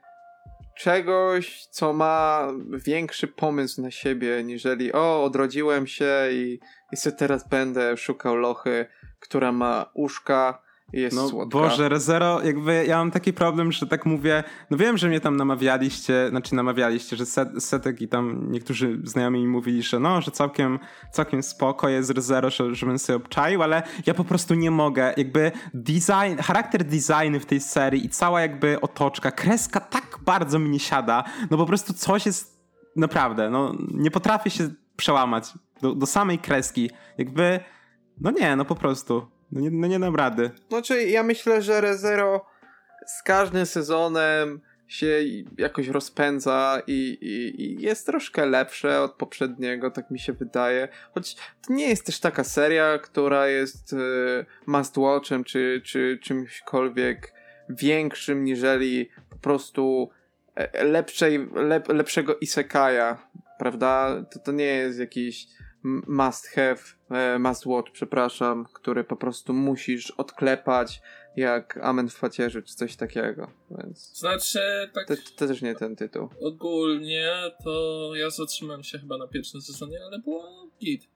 czegoś, co ma większy pomysł na siebie, niżeli o, odrodziłem się i, i sobie teraz będę szukał lochy, która ma uszka jest No słodka. Boże, Rezero, jakby ja mam taki problem, że tak mówię, no wiem, że mnie tam namawialiście, znaczy namawialiście, że set, Setek i tam niektórzy znajomi mi mówili, że no, że całkiem, całkiem spoko jest Rezero, że, żebym sobie obczaił, ale ja po prostu nie mogę, jakby design, charakter designu w tej serii i cała jakby otoczka, kreska tak bardzo mi nie siada, no po prostu coś jest, naprawdę, no nie potrafię się przełamać do, do samej kreski, jakby, no nie, no po prostu, no nie, no nie dam rady. Znaczy, ja myślę, że Rezero z każdym sezonem się jakoś rozpędza i, i, i jest troszkę lepsze od poprzedniego, tak mi się wydaje. Choć to nie jest też taka seria, która jest y, must watchem, czy, czy czymśkolwiek większym, niżeli po prostu e, lepszej, lep, lepszego isekaja, prawda? To, to nie jest jakiś must have, e, must watch, przepraszam, który po prostu musisz odklepać jak Amen w pacierzu, czy coś takiego, więc Znaczy, tak to, to też nie ten tytuł. ogólnie, to ja zatrzymałem się chyba na pierwszym sezonie, ale było git.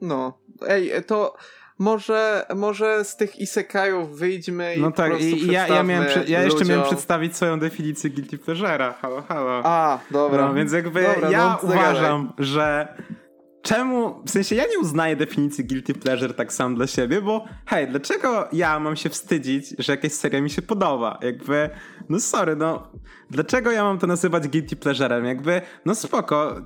No, ej, to może, może z tych isekajów wyjdźmy i No po tak, prostu i, ja, ja, miałem, ja jeszcze miałem przedstawić swoją definicję guilty pleasure'a, halo, halo. A, dobra. No, więc jakby Dobra, ja no, zagadaj. uważam, że czemu, w sensie ja nie uznaję definicji guilty pleasure tak sam dla siebie, bo hej, dlaczego ja mam się wstydzić, że jakaś seria mi się podoba? Jakby, no sorry, no dlaczego ja mam to nazywać guilty pleasurem? Jakby, no spoko,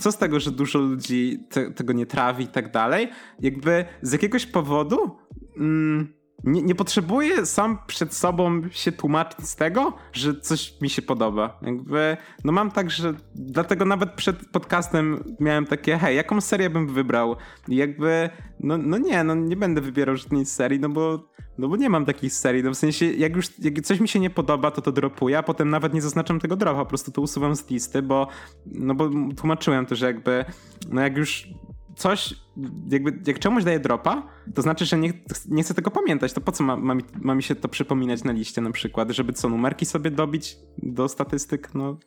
co z tego, że dużo ludzi te, tego nie trawi i tak dalej? Jakby z jakiegoś powodu... Mm, nie, nie potrzebuję sam przed sobą się tłumaczyć z tego, że coś mi się podoba. Jakby, no mam tak, że dlatego nawet przed podcastem miałem takie, hej, jaką serię bym wybrał? I jakby, no, no nie, no nie będę wybierał żadnej serii, no bo, no bo nie mam takich serii. No w sensie, jak już jak coś mi się nie podoba, to to dropuję, a potem nawet nie zaznaczam tego dropa, po prostu to usuwam z listy, bo, no bo tłumaczyłem to, że jakby, no jak już coś, jakby jak czemuś daję dropa, to znaczy, że nie, nie chcę tego pamiętać. To po co ma, ma, mi, ma mi się to przypominać na liście na przykład? Żeby co, numerki sobie dobić do statystyk? No.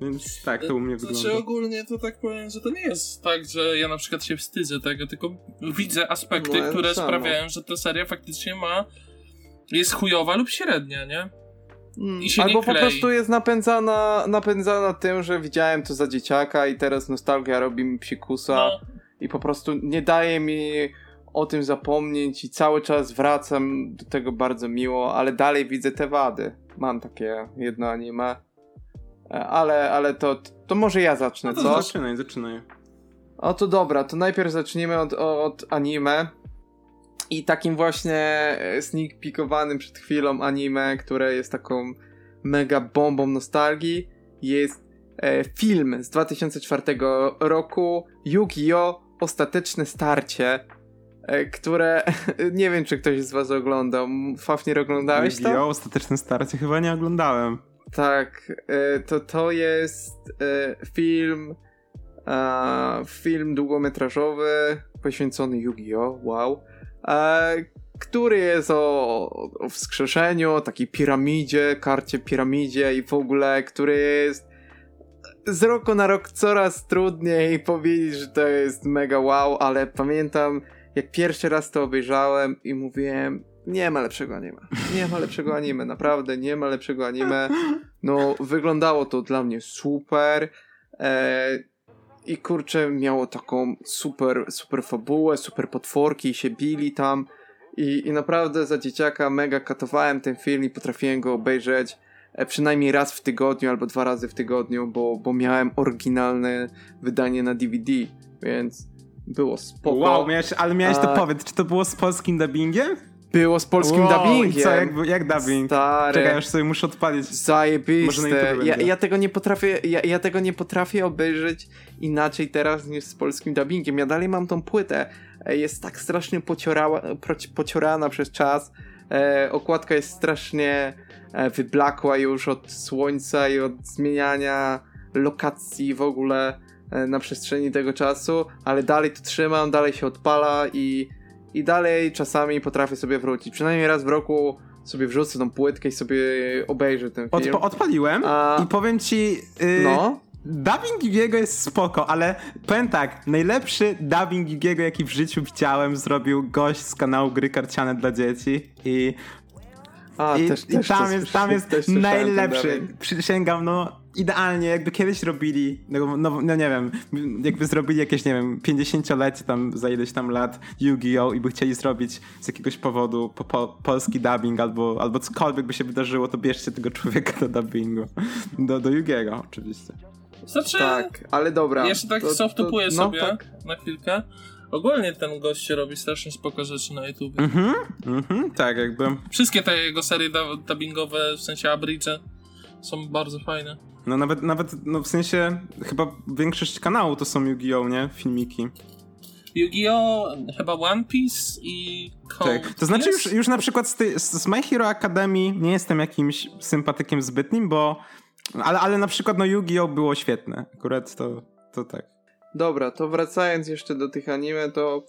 Więc tak, to u mnie Znaczy wygląda. ogólnie to tak powiem, że to nie jest tak, że ja na przykład się wstydzę tego, tylko widzę aspekty, No, które samo. sprawiają, że ta seria faktycznie ma jest chujowa lub średnia, nie? Mm, I się Albo nie po prostu jest napędzana, napędzana tym, że widziałem to za dzieciaka i teraz nostalgia robi mi psikusa No, i po prostu nie daje mi o tym zapomnieć i cały czas wracam do tego bardzo miło, ale dalej widzę te wady. Mam takie jedno anime. E, Ale, ale to, to może ja zacznę, No to co? zaczynaj, zaczynaj. O to dobra, to najpierw zacznijmy od, od anime. I takim właśnie e, sneak peekowanym przed chwilą anime, które jest taką mega bombą nostalgii, jest e, film z 2004 roku Yu-Gi-Oh! Ostateczne Starcie, e, które nie wiem, czy ktoś z was oglądał. Fafnir, oglądałeś to? Yu-Gi-Oh! Ostateczne starcie chyba nie oglądałem. Tak, e, to to jest e, film, e, film długometrażowy poświęcony Yu-Gi-Oh! Wow. E, który jest o, o wskrzeszeniu, o takiej piramidzie, karcie piramidzie i w ogóle, który jest z roku na rok coraz trudniej powiedzieć, że to jest mega wow, ale pamiętam jak pierwszy raz to obejrzałem i mówiłem nie ma lepszego anime. Nie ma lepszego anime, naprawdę nie ma lepszego anime. No, wyglądało to dla mnie super. E, I kurczę, miało taką super, super fabułę, super potworki i się bili tam. I, I naprawdę za dzieciaka mega katowałem ten film i potrafiłem go obejrzeć e, przynajmniej raz w tygodniu albo dwa razy w tygodniu, bo, bo miałem oryginalne wydanie na DVD, więc było spoko. Wow, miałeś, ale miałeś to A- powiedz, czy to było z polskim dubbingiem? Było z polskim wow, dubbingiem. Co, jak, jak dubbing? Stary. Czekaj, aż sobie muszę odpalić. Zajebiste. Ja, ja tego nie potrafię, ja, ja tego nie potrafię obejrzeć inaczej teraz niż z polskim dubbingiem. Ja dalej mam tą płytę. E, Jest tak strasznie pociorała, pociorana przez czas. E, okładka jest strasznie e, wyblakła już od słońca i od zmieniania lokacji w ogóle e, na przestrzeni tego czasu, ale dalej to trzymam, dalej się odpala i, i dalej czasami potrafię sobie wrócić. Przynajmniej raz w roku sobie wrzucę tą płytkę i sobie obejrzę ten film. odpaliłem A- i powiem ci... Yy, No, Dubbing Yugiego jest spoko, ale powiem tak, najlepszy dubbing Yugiego, jaki w życiu widziałem, zrobił gość z kanału Gry Karciane dla Dzieci i, a i, też, i też tam jest, tam jest słyszałem ten najlepszy. Przysięgam, no idealnie, jakby kiedyś robili, no, no, no nie wiem, jakby zrobili jakieś, nie wiem, 50-lecie tam za ileś tam lat Yu-Gi-Oh! i by chcieli zrobić z jakiegoś powodu po, po, polski dubbing albo, albo cokolwiek by się wydarzyło, to bierzcie tego człowieka do dubbingu. Do, do Yugiego oczywiście. znaczy, Tak, ale dobra. jeszcze tak to- to- softupuję no, sobie tak. na chwilkę. Ogólnie ten gość robi strasznie spoko rzeczy na YouTube. Mhm, mhm, tak jakby. Wszystkie te jego serie dub- dubbingowe, w sensie abridge, są bardzo fajne. No nawet, nawet no w sensie chyba większość kanału to są Yu-Gi-Oh, nie? Filmiki. Yu-Gi-Oh! chyba One Piece i Code Tak. To znaczy już, już na przykład z, ty, z z My Hero Academy nie jestem jakimś sympatykiem zbytnim, bo ale, ale na przykład no Yu-Gi-Oh było świetne. Akurat to, to tak. Dobra, to wracając jeszcze do tych anime, to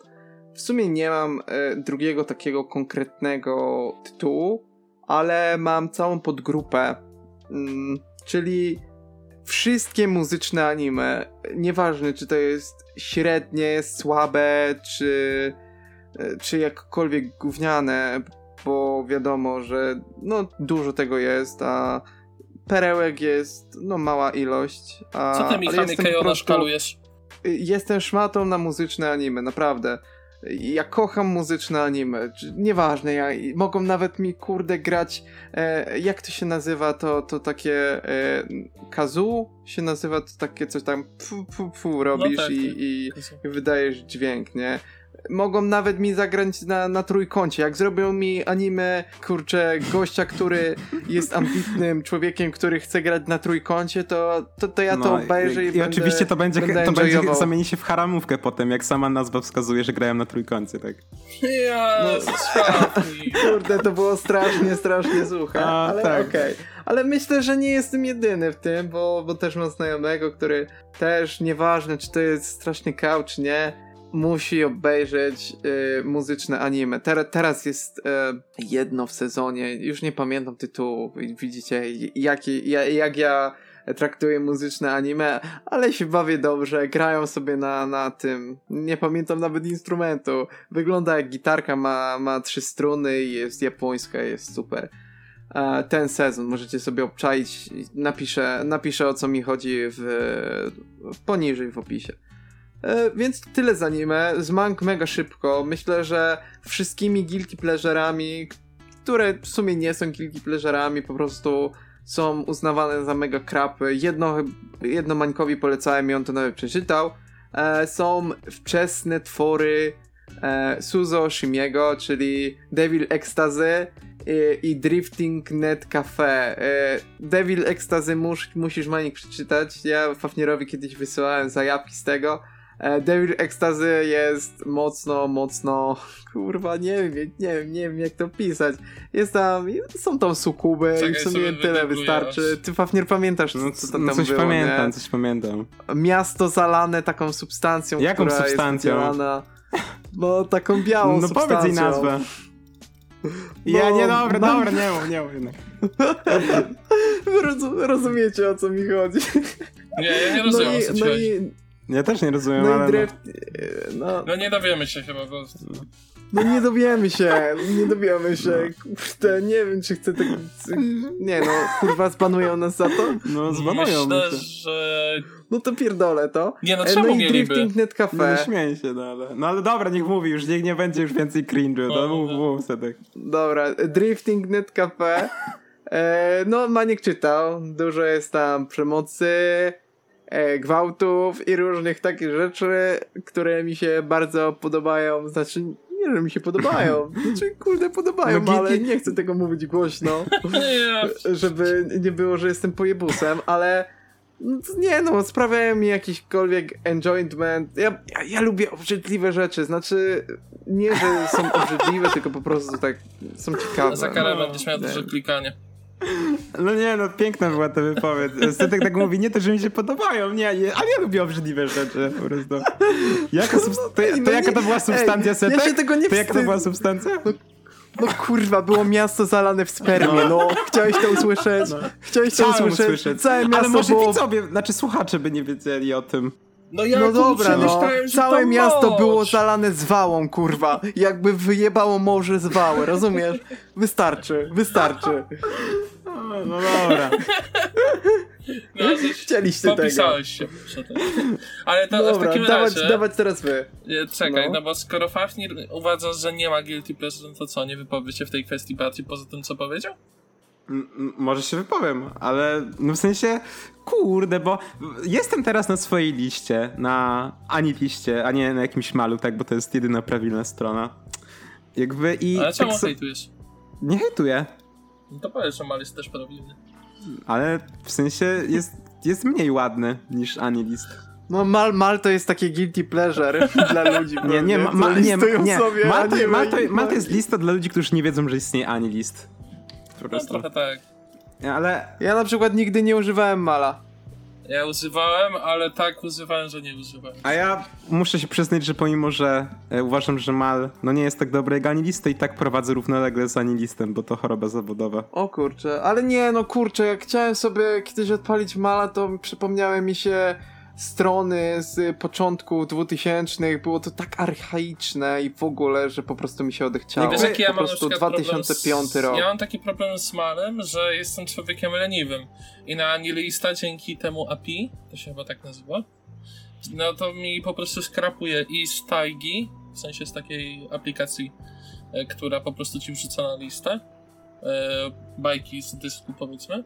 w sumie nie mam e, drugiego takiego konkretnego tytułu, ale mam całą podgrupę, mm, czyli wszystkie muzyczne anime, nieważne czy to jest średnie, słabe, czy, czy jakkolwiek gówniane, bo wiadomo, że no dużo tego jest, a perełek jest no mała ilość. A, Co ty, po Kejona prostu- szkalujesz? Jestem szmatą na muzyczne anime, naprawdę. Ja kocham muzyczne anime. Nieważne, ja, mogą nawet mi kurde grać. E, jak to się nazywa? To, to takie. E, kazu się nazywa to takie coś tam. Pu, pu, pu robisz tak, i, tak. i, i wydajesz dźwięk, nie? Mogą nawet mi zagrać na, na trójkącie. Jak zrobią mi anime, kurczę, gościa, który jest ambitnym człowiekiem, który chce grać na trójkącie, to, to, to ja to obejrzę i, No i, będę, oczywiście to będzie, będę to będzie zamieni się w haramówkę potem, jak sama nazwa wskazuje, że grają na trójkącie, tak. Ja, No. Kurde, to było strasznie, strasznie suche, A, ale tak. okej. Ale myślę, że nie jestem jedyny w tym, bo, bo też mam znajomego, który też, nieważne czy to jest straszny kał, czy nie, musi obejrzeć y, muzyczne anime. Ter, teraz jest y, jedno w sezonie, już nie pamiętam tytułu, widzicie, jak, jak, jak ja traktuję muzyczne anime, ale się bawię dobrze, grają sobie na, na tym, nie pamiętam nawet instrumentu, wygląda jak gitarka, ma, ma trzy struny i jest japońska, jest super. Ten sezon możecie sobie obczaić, napiszę, napiszę o co mi chodzi w poniżej w opisie. E, Więc tyle z anime, z mang mega szybko, myślę, że wszystkimi guilty pleasure'ami, które w sumie nie są guilty pleasure'ami, po prostu są uznawane za mega krapy. Jedno, jedno Mańkowi polecałem i on to nawet przeczytał. E, są wczesne twory e, Suzo Shimiego, czyli Devil Ecstasy i, i Drifting Net Cafe. E, Devil Ecstasy mus, musisz Manik przeczytać. Ja Fafnierowi kiedyś wysyłałem zajawki z tego. E, Devil Ecstasy jest mocno, mocno, kurwa, nie wiem, nie wiem, nie wiem jak to pisać. Jest tam, są tam sukuby i Czekaj, w sumie sobie tyle wystarczy. Ty Fafnier pamiętasz, co, No, co c- tam no coś było, pamiętam, nie? coś pamiętam. Miasto zalane taką substancją, Jaką która substancją? jest. No, taką białą No substancją. powiedz jej nazwę. Ja, No, nie, dobra, mam- dobra, nie mów, nie mów jednak. Rozumiecie o co mi chodzi. Nie, ja nie No rozumiem, o co i, ci no chodzi. i, Ja też nie rozumiem, no ale i drift, no, No nie dowiemy się chyba po prostu. no nie dowiemy się, nie dowiemy się, kurde, nie wiem czy chcę tego, nie no, kurwa spanują nas za to? no, no zbanują Myślę, mnie. że... No to pierdolę to. Nie, no E, czemu no i? Drifting Net No nie Cafe. śmieję się, no ale... No ale dobra, niech mówi już, niech nie będzie już więcej cringe'u, No, no mów, no. mów Sedek. Dobra, Drifting Net Cafe. E, no, Maniek czytał. Dużo jest tam przemocy, e, gwałtów i różnych takich rzeczy, które mi się bardzo podobają. Znaczy, nie, że mi się podobają. Znaczy, kurde, podobają, No, ale nie chcę tego mówić głośno, Nie, żeby nie było, że jestem pojebusem, ale no, nie no, sprawiają mi jakiśkolwiek enjoyment. Ja, ja, ja lubię obrzydliwe rzeczy, znaczy nie, że są obrzydliwe, tylko po prostu tak są ciekawe. za karę no. będziesz miał nie. dużo klikania. No nie, no piękna była ta wypowiedź. Sedek tak mówi, nie to, że mi się podobają, nie, nie ale ja lubię obrzydliwe rzeczy po prostu. Jaka subst- to, to no jaka to była substancja ej, Sedek? ja się tego nie To jaka to była substancja? No kurwa, było miasto zalane w spermie, no. Chciałeś to usłyszeć? Chciałeś to Chciałem usłyszeć? usłyszeć. Całe miasto Ale może było... widzowie, znaczy słuchacze by nie wiedzieli o tym. No ja No dobra, no. myślałem, Całe to miasto moc. było zalane zwałą, kurwa. Jakby wyjebało morze zwałę, rozumiesz? Wystarczy, wystarczy. O, no dobra. No, Chcieliście tego. Popisałeś się. Ale to w Dobra, takim dawać, razie... dawać teraz wy. Nie, Czekaj, No. no. bo skoro Fafnir uważa, że nie ma guilty pleasure, no to co, nie wypowie się w tej kwestii bardziej poza tym, co powiedział? M- Może się wypowiem, ale no w sensie, kurde, bo jestem teraz na swojej liście, na ani liście, a nie na jakimś malu, tak, bo to jest jedyna prawilna strona. Jakby i Ale czemu tak so- hejtujesz? nie hejtuję, No to powiesz, że Mal jest też prawilny. ale w sensie jest, jest mniej ładny niż Anilist. No mal, mal to jest takie guilty pleasure dla ludzi. Nie, nie, ma, nie, nie. sobie Mal, to, anime mal, to, mal to jest lista dla ludzi, którzy nie wiedzą, że istnieje Anilist. Po No prostu. trochę tak. Ale Ja na przykład nigdy nie używałem mala. Ja używałem, ale tak używałem, że nie używałem. A ja muszę się przyznać, że pomimo, że e, uważam, że Mal no nie jest tak dobry jak Anilist, to i tak prowadzę równolegle z Anilistem, bo to choroba zawodowa. O kurczę, ale nie, no kurczę, jak chciałem sobie kiedyś odpalić mala, to przypomniały mi się strony z początku 2000 było to tak archaiczne i w ogóle, że po prostu mi się odechciało. Wiesz, jaki ja po mam prostu przykład 2005 problem z... rok. Ja mam taki problem z Malem, że jestem człowiekiem leniwym. I na Anilista dzięki temu API, to się chyba tak nazywa, no to mi po prostu skrapuje i z Taigi, w sensie z takiej aplikacji, e, która po prostu ci wrzuca na listę, e, bajki z dysku powiedzmy.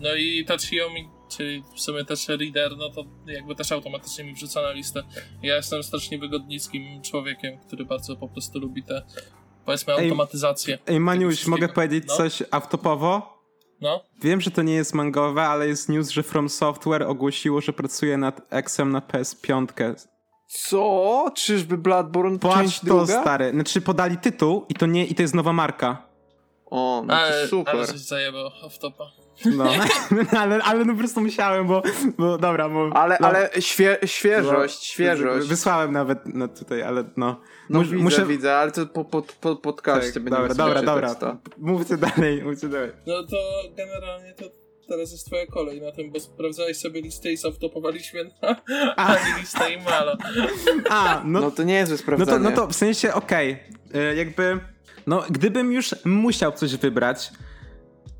No i ta Xiaomi, czyli w sumie też reader, no to jakby też automatycznie mi wrzuca na listę. Ja jestem strasznie wygodnickim człowiekiem, który bardzo po prostu lubi te, powiedzmy, Ej, automatyzację. Ej, Maniuś, wszystkiego. mogę powiedzieć No. coś autopowo? No, Wiem, że to nie jest mangowe, ale jest news, że From Software ogłosiło, że pracuje nad Xem na PS5. Co? Czyżby Bloodborne Patrz część to, druga? stary. Znaczy podali tytuł i to nie, i to jest nowa marka. O, no ale, to super. ale coś zajebał off-topa. No, ale, ale no po prostu musiałem, bo, bo dobra, bo... Ale, no, ale świe, no, świeżość, świeżość. Wysłałem nawet no, tutaj, ale no. No Mus- widzę, muszę- widzę, ale to po, po, po podcaście Tak, dobra, dobra, dobra. To. Mówcie dalej, mówcie dalej. No to generalnie to teraz jest twoja kolej na tym, bo sprawdzałeś sobie listę i zautopowaliśmy na ani listę i malo. A, no, No to nie jest no, sprawdzanie. to, no to w sensie, okej, y, jakby, no gdybym już musiał coś wybrać,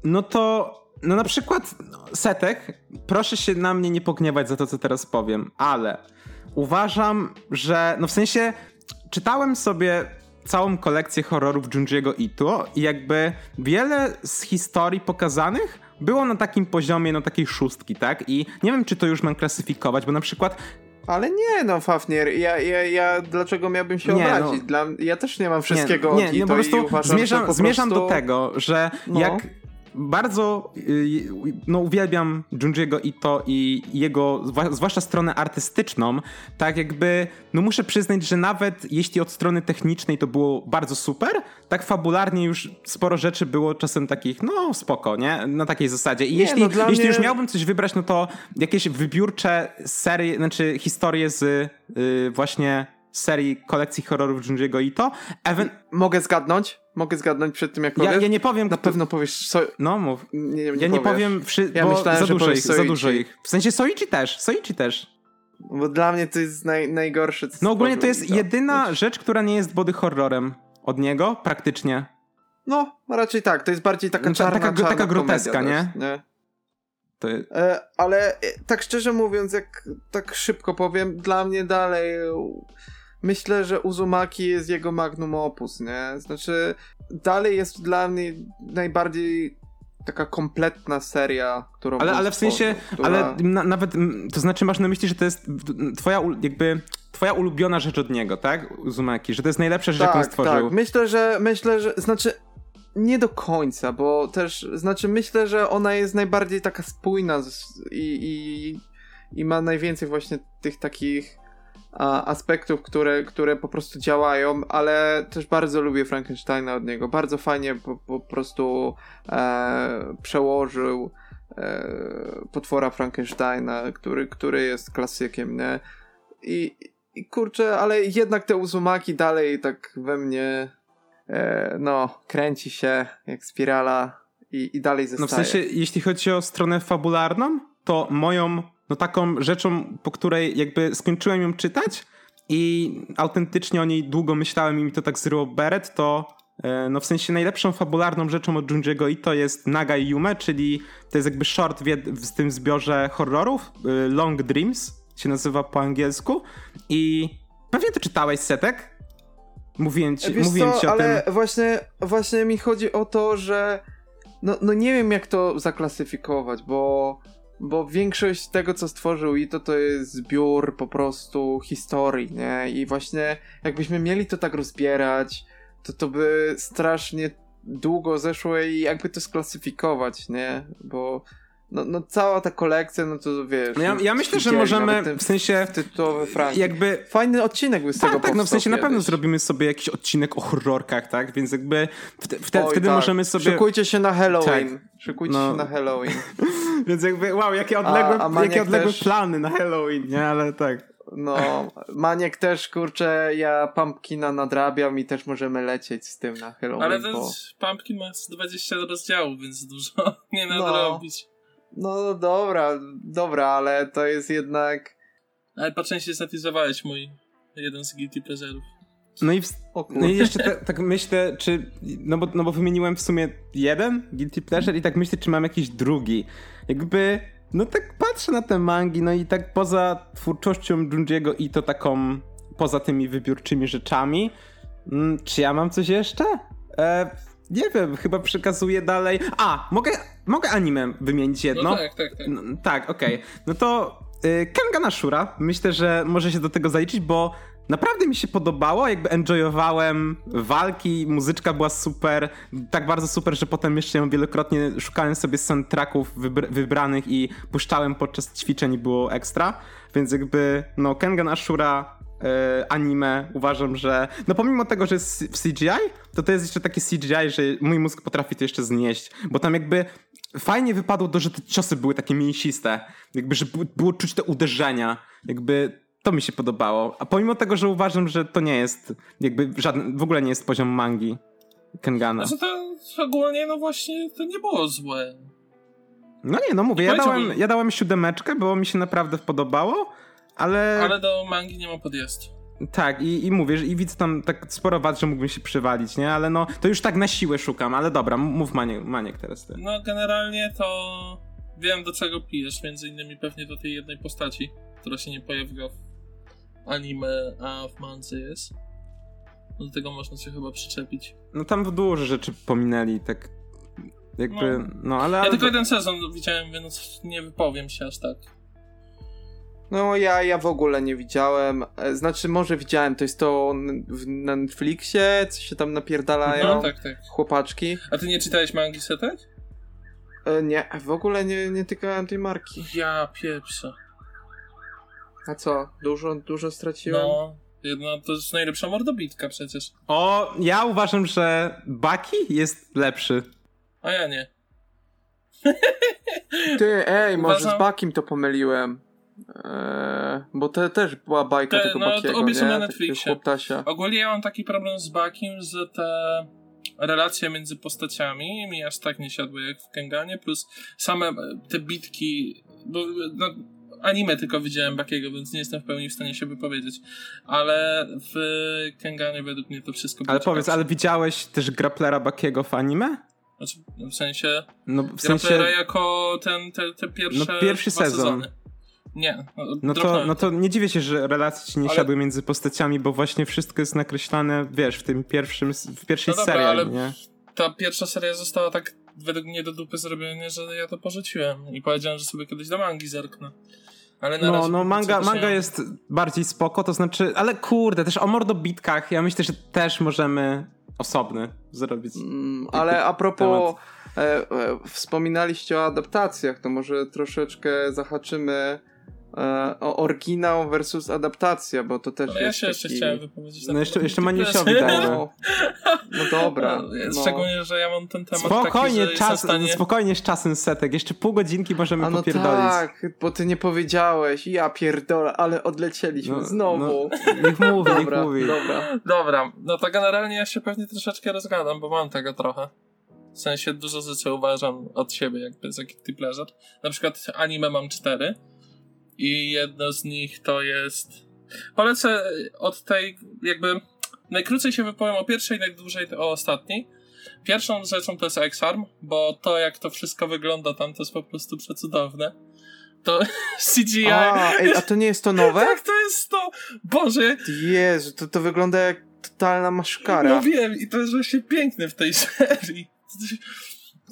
no to, no na przykład no, Setek, proszę się na mnie nie pogniewać za to, co teraz powiem, ale uważam, że, no w sensie, czytałem sobie całą kolekcję horrorów Junji'ego Ito i jakby wiele z historii pokazanych było na takim poziomie, no takiej szóstki, tak? I nie wiem, czy to już mam klasyfikować, bo na przykład Ale nie no, Fafnir, ja, ja, ja dlaczego miałbym się Nie, obrazić? no. Dla, ja też nie mam wszystkiego nie, od nie, Ito po prostu i uważam, zmierzam, po zmierzam prostu... do tego, że No. jak bardzo y, no, uwielbiam Junji'ego Ito i jego, zwłaszcza stronę artystyczną, tak jakby, no muszę przyznać, że nawet jeśli od strony technicznej to było bardzo super, tak fabularnie już sporo rzeczy było czasem takich, no spoko, nie? Na takiej zasadzie. I Nie, jeśli, no jeśli mnie- już miałbym coś wybrać, no to jakieś wybiórcze serie, znaczy historie z y, właśnie serii kolekcji horrorów Junji'ego Ito, ewen- Mogę zgadnąć? Mogę zgadnąć przed tym, jak ja, powiesz? ja nie powiem. Na pewno powiesz... So... No mów. Nie, nie, Ja nie powiem, wszy... Ja bo myślałem, za dużo ich, za dużo ich. W sensie Soichi też, Soichi też. Bo dla mnie to jest naj, najgorsze. co No ogólnie to jest jedyna rzecz, która nie jest body horrorem od niego, praktycznie. No, raczej tak. To jest bardziej taka No, czarna, taka- czarna taka groteska, nie? nie? Jest... E, ale e, tak szczerze mówiąc, jak tak szybko powiem, dla mnie dalej myślę, że Uzumaki jest jego magnum opus, nie? Znaczy, dalej jest dla mnie najbardziej taka kompletna seria, którą Ale, ale w sensie, która- ale na, nawet, to znaczy masz na myśli, że to jest twoja, jakby, twoja ulubiona rzecz od niego, tak? Uzumaki, że to jest najlepsza rzecz, jaką tak, stworzył. tak. Myślę, że myślę, że znaczy nie do końca, bo też znaczy myślę, że ona jest najbardziej taka spójna z, i, i, i ma najwięcej właśnie tych takich aspektów, które, które po prostu działają, ale też bardzo lubię Frankensteina od niego. Bardzo fajnie po, po prostu e, przełożył e, potwora Frankensteina, który, który jest klasykiem, nie? I, i kurczę, ale jednak te Uzumaki dalej tak we mnie e, no, kręci się jak spirala i, i dalej zostaje. No w sensie, jeśli chodzi o stronę fabularną, to moją, no taką rzeczą, po której jakby skończyłem ją czytać i autentycznie o niej długo myślałem i mi to tak zryło beret, to e, no w sensie najlepszą fabularną rzeczą od Junji'ego Ito jest Naga Yume, czyli to jest jakby short w, tym zbiorze horrorów, y, Long Dreams się nazywa po angielsku i pewnie to czytałeś, Setek? Mówiłem ci, Wiesz mówiłem co, ci o ale tym. właśnie, właśnie mi chodzi o to, że no, no nie wiem jak to zaklasyfikować, bo, bo większość tego co stworzył Ito to jest zbiór po prostu historii, nie? I właśnie jakbyśmy mieli to tak rozbierać, to to by strasznie długo zeszło i jakby to sklasyfikować, nie? Bo no, no cała ta kolekcja, no to wiesz... No ja, ja myślę, że możemy w sensie Tytułowy Frank. jakby Fajny odcinek by z tego Tak, tak, no w sensie na pewno kiedyś. zrobimy sobie jakiś odcinek o horrorkach, tak? Więc jakby wte, wte, Oj, wtedy tak. możemy sobie. Szykujcie się na Halloween. Tak. Szykujcie No. się na Halloween. Więc jakby, wow, jakie odległe, A- a jakie odległe też- plany na Halloween, nie? Ale tak. No, Maniek też, kurczę, ja Pumpkina nadrabiam i też możemy lecieć z tym na Halloween. Ale ten bo... Pumpkin ma z 20 rozdziałów, więc dużo nie No. nadrobić. No dobra, dobra, ale to jest jednak... Ale po części zatizowałeś mój jeden z guilty pleasure'ów. No i, w, no i jeszcze te, tak myślę, czy. No bo, no bo wymieniłem w sumie jeden Guilty Pleasure i tak myślę, czy mam jakiś drugi. Jakby. No tak patrzę na te mangi, no i tak poza twórczością Junji'ego i to taką. Poza tymi wybiórczymi rzeczami. Mm, czy ja mam coś jeszcze? E, nie wiem, chyba przekazuję dalej. A, mogę, mogę anime wymienić jedno? No tak, tak, tak. No, tak, okej. No to y, Kengan Ashura, myślę, że może się do tego zaliczyć, bo naprawdę mi się podobało, jakby enjoyowałem walki, muzyczka była super, tak bardzo super, że potem jeszcze ją wielokrotnie szukałem sobie soundtracków wybr- wybranych i puszczałem podczas ćwiczeń i było ekstra, więc jakby no Kengan Ashura anime uważam, że no pomimo tego, że jest w CGI, to to jest jeszcze takie CGI, że mój mózg potrafi to jeszcze znieść, bo tam jakby fajnie wypadło to, że te ciosy były takie mięsiste, jakby, że było, czuć te uderzenia, jakby to mi się podobało, a pomimo tego, że uważam, że to nie jest jakby żaden, w ogóle nie jest poziom mangi Kengana. Znaczy to ogólnie, no właśnie, to nie było złe. No nie, no mówię, ja dałem, ja dałem siódemeczkę, bo mi się naprawdę podobało, ale, Ale do mangi nie ma podjazdu. tak, i, i mówię, że- i widzę tam tak sporo wad, że mógłbym się przywalić, nie? Ale no, to już tak na siłę szukam, ale dobra, mów Maniek, Maniek teraz ty. No generalnie to wiem do czego pijesz, między innymi pewnie do tej jednej postaci, która się nie pojawiła w anime, a w mandze jest. No do tego można się chyba przyczepić. No tam dużo rzeczy pominęli, tak jakby, no, No. ale... Ja ale tylko jeden sezon widziałem, więc nie wypowiem się aż tak. No ja, ja w ogóle nie widziałem. E, Znaczy może widziałem, to jest to na Netflixie, co się tam napierdalają. No tak, tak. Chłopaczki. A ty nie czytałeś mangi Setek? E, Nie, w ogóle nie, nie tykałem tej marki. Ja pieprzę. A co? Dużo, dużo straciłem? No, jedna to jest najlepsza mordobitka przecież. O, ja uważam, że Baki jest lepszy. A ja nie. Ty, ej, może Uważam- z Bakim to pomyliłem. Eee, bo to też była bajka Te- tego no, to Bakiego, obie są nie? na Netflixie. Ogólnie ja mam taki problem z Bakim, że te relacje między postaciami mi aż tak nie siadły jak w Kenganie, plus same e, te bitki, bo no, anime tylko widziałem Bakiego, więc nie jestem w pełni w stanie się wypowiedzieć, ale w Kenganie według mnie to wszystko Ale powiedz, ale widziałeś też Grapplera Bakiego w anime? Znaczy, w sensie, No w Grapplera sensie... jako ten, te, te pierwsze No, pierwszy sezon. sezony. Nie, no, No to, no to nie dziwię się, że relacje ci nie Ale- siadły między postaciami, bo właśnie wszystko jest nakreślane, wiesz, w tym pierwszym, w pierwszej No serii, ale- nie? ta pierwsza seria została tak według mnie do dupy zrobiona, że ja to porzuciłem i powiedziałem, że sobie kiedyś do mangi zerknę. Ale na No, razie no manga, się manga jest bardziej spoko, to znaczy, ale kurde, też o mordobitkach, ja myślę, że też możemy osobny zrobić. Mm, ale a propos, e, e, wspominaliście o adaptacjach, to może troszeczkę zahaczymy e, o oryginał versus adaptacja, bo to też Ale ja jest się jeszcze taki... chciałem wypowiedzieć. na No jeszcze- jeszcze. Maniusiowi dajmy. No, no dobra. No, No. Szczególnie, że ja mam ten temat Spokojnie, taki, że czas, stanie... spokojnie z czasem setek, jeszcze pół godzinki możemy A no popierdolić. tak, bo ty nie powiedziałeś, ja pierdolę, ale odlecieliśmy No, znowu. No, niech mówi, niech dobra, mówi. dobra. Dobra, no to generalnie ja się pewnie troszeczkę rozgadam, bo mam tego trochę. W sensie dużo rzeczy uważam od siebie jakby za guilty pleasure. Na przykład anime mam cztery i jedno z nich to jest... Polecę od tej jakby... Najkrócej się wypowiem o pierwszej, najdłużej o ostatniej. Pierwszą rzeczą to jest X-Arm, bo to jak to wszystko wygląda tam to jest po prostu przecudowne. To CGI... A, ej, a to nie jest to nowe? Tak, to jest to! Boże, Jezu, to, to wygląda jak totalna maszkara. No wiem, i to jest właśnie piękne w tej serii.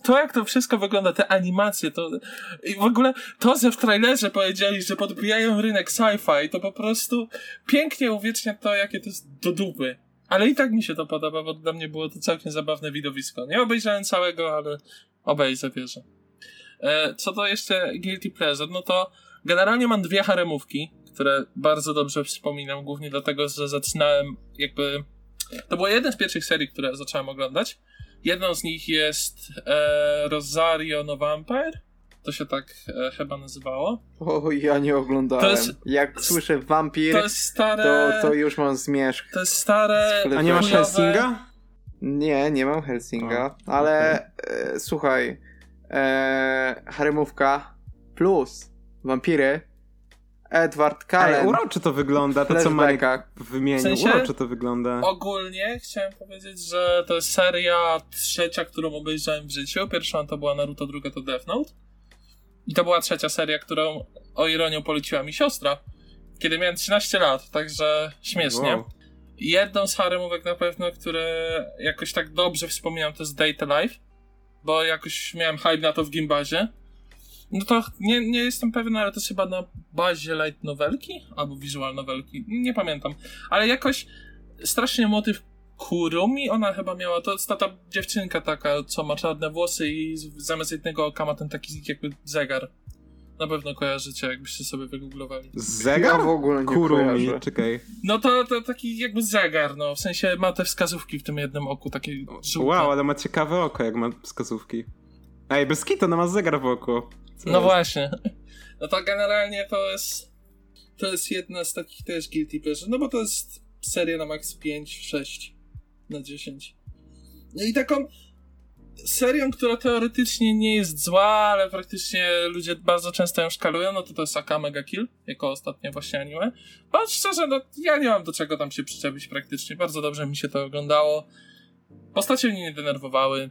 To jak to wszystko wygląda, te animacje, to i w ogóle to, że w trailerze powiedzieli, że podbijają rynek sci-fi, to po prostu pięknie uwiecznia to, jakie to jest do dupy. Ale i tak mi się to podoba, bo dla mnie było to całkiem zabawne widowisko. Nie obejrzałem całego, ale obejrzę, wierzę. E, co to jeszcze Guilty Pleasure? No to generalnie mam dwie haremówki, które bardzo dobrze wspominam, głównie dlatego, że zaczynałem jakby... To była jedna z pierwszych serii, które zacząłem oglądać. Jedną z nich jest e, Rosario no Vampire. To się tak e, chyba nazywało. O, ja nie oglądałem. To jest- Jak słyszę wampir, To to, jest stare... to, już mam zmierzch. To jest stare... A nie masz Helsinga? Nie, nie mam Helsinga, ale e, słuchaj, e, haremówka plus wampiry, Edward Ej, Cullen uroczy to wygląda, to co Marek wymienił, W sensie- uroczy to wygląda. Ogólnie chciałem powiedzieć, że to jest seria trzecia, którą obejrzałem w życiu. Pierwsza to była Naruto, druga to Death Note. I to była trzecia seria, którą o ironię poleciła mi siostra, kiedy miałem 13 lat, także śmiesznie. Wow. Jedną z haremówek na pewno, które jakoś tak dobrze wspominam, to jest Date Life, bo jakoś miałem hype na to w gimbazie. No to nie, nie jestem pewien, ale to jest chyba na bazie light novelki albo visual novelki, nie pamiętam. Ale jakoś strasznie motyw Kurumi, ona chyba miała, to jest ta, ta dziewczynka taka, co ma czarne włosy i zamiast jednego oka ma ten taki jakby zegar. Na pewno kojarzycie, jakbyście sobie wygooglowali. Zegar? Ja w ogóle nie Kurumi, kojarzę. czekaj. No to, to taki jakby zegar, no, w sensie ma te wskazówki w tym jednym oku, takie żółte. Wow, ale ma ciekawe oko, jak ma wskazówki. Ej, bez kitu, no ma zegar w oku. Co No jest? właśnie. No to generalnie to jest. To jest jedna z takich też guilty pleasure. No bo to jest seria na max 5, 6 na 10. No i taką. serią, która teoretycznie nie jest zła, ale praktycznie ludzie bardzo często ją szkalują, no to to jest Akame ga Kill, jako ostatnie właśnie anime. Bo szczerze, no ja nie mam do czego tam się przyczepić praktycznie, bardzo dobrze mi się to oglądało. Postacie mnie nie denerwowały.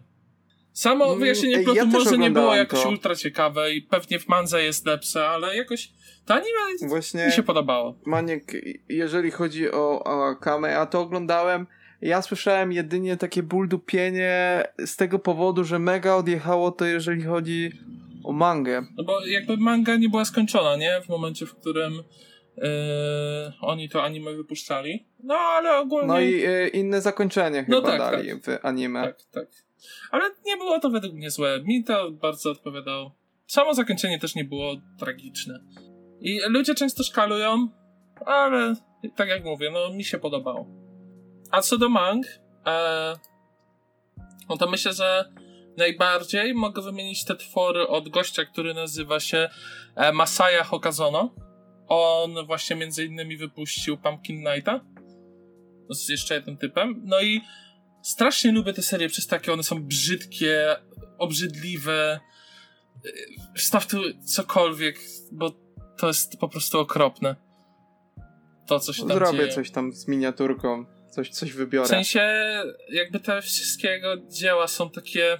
Samo Mm, wyjaśnienie ja plotu też może nie było jakoś to. ultra ciekawe i pewnie w mandze jest lepsze, ale jakoś to anime Właśnie mi się podobało. Maniek, jeżeli chodzi o, o Akame, a to oglądałem, ja słyszałem jedynie takie ból dupienie z tego powodu, że mega odjechało to, jeżeli chodzi o mangę. No bo jakby manga nie była skończona, nie? W momencie, w którym yy, oni to anime wypuszczali. No ale ogólnie. No i e, inne zakończenie No chyba tak, dali w anime. Tak, tak. Ale nie było to według mnie złe. Mi to bardzo odpowiadało. Samo zakończenie też nie było tragiczne. I ludzie często szkalują, ale tak jak mówię, no mi się podobało. A co do mang, e, no to myślę, że najbardziej mogę wymienić te twory od gościa, który nazywa się e, Masaya Hokazono. On właśnie między innymi wypuścił Pumpkin Nighta z jeszcze jednym typem. No i strasznie lubię te serie przez takie, one są brzydkie, obrzydliwe. Yy, Wstaw tu cokolwiek, bo to jest po prostu okropne. To, co się tam Zrobię dzieje. coś tam z miniaturką, coś, coś wybiorę. W sensie, jakby te wszystkie jego dzieła są takie.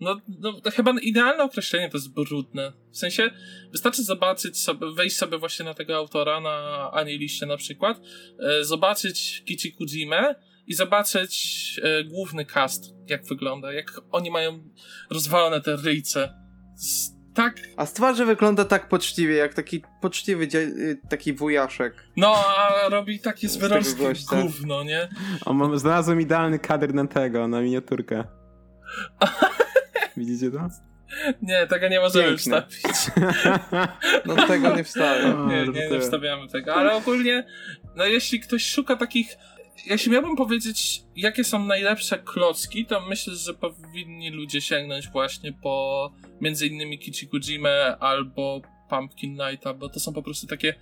No, no to chyba idealne określenie to jest brudne. W sensie, wystarczy zobaczyć sobie, wejść sobie właśnie na tego autora, na Aniliście na przykład, e, zobaczyć Kichi Kujimę i zobaczyć e, główny cast, jak wygląda, jak oni mają rozwalone te ryjce. S- Tak, A z twarzy wygląda tak poczciwie, jak taki poczciwy y, taki wujaszek. no a robi takie Z zwyrolskie gówno, nie? O, mam, znalazłem idealny kadr na tego, na miniaturkę. Widzicie to? Nie, tego nie możemy Piękne. wstawić. No tego nie wstawię. O, Nie, nie, nie wstawiamy tego, ale ogólnie, no jeśli ktoś szuka takich, jeśli miałbym powiedzieć, jakie są najlepsze klocki, to myślę, że powinni ludzie sięgnąć właśnie po między innymi Kichikujimę albo Pumpkin Nighta, bo to są po prostu takie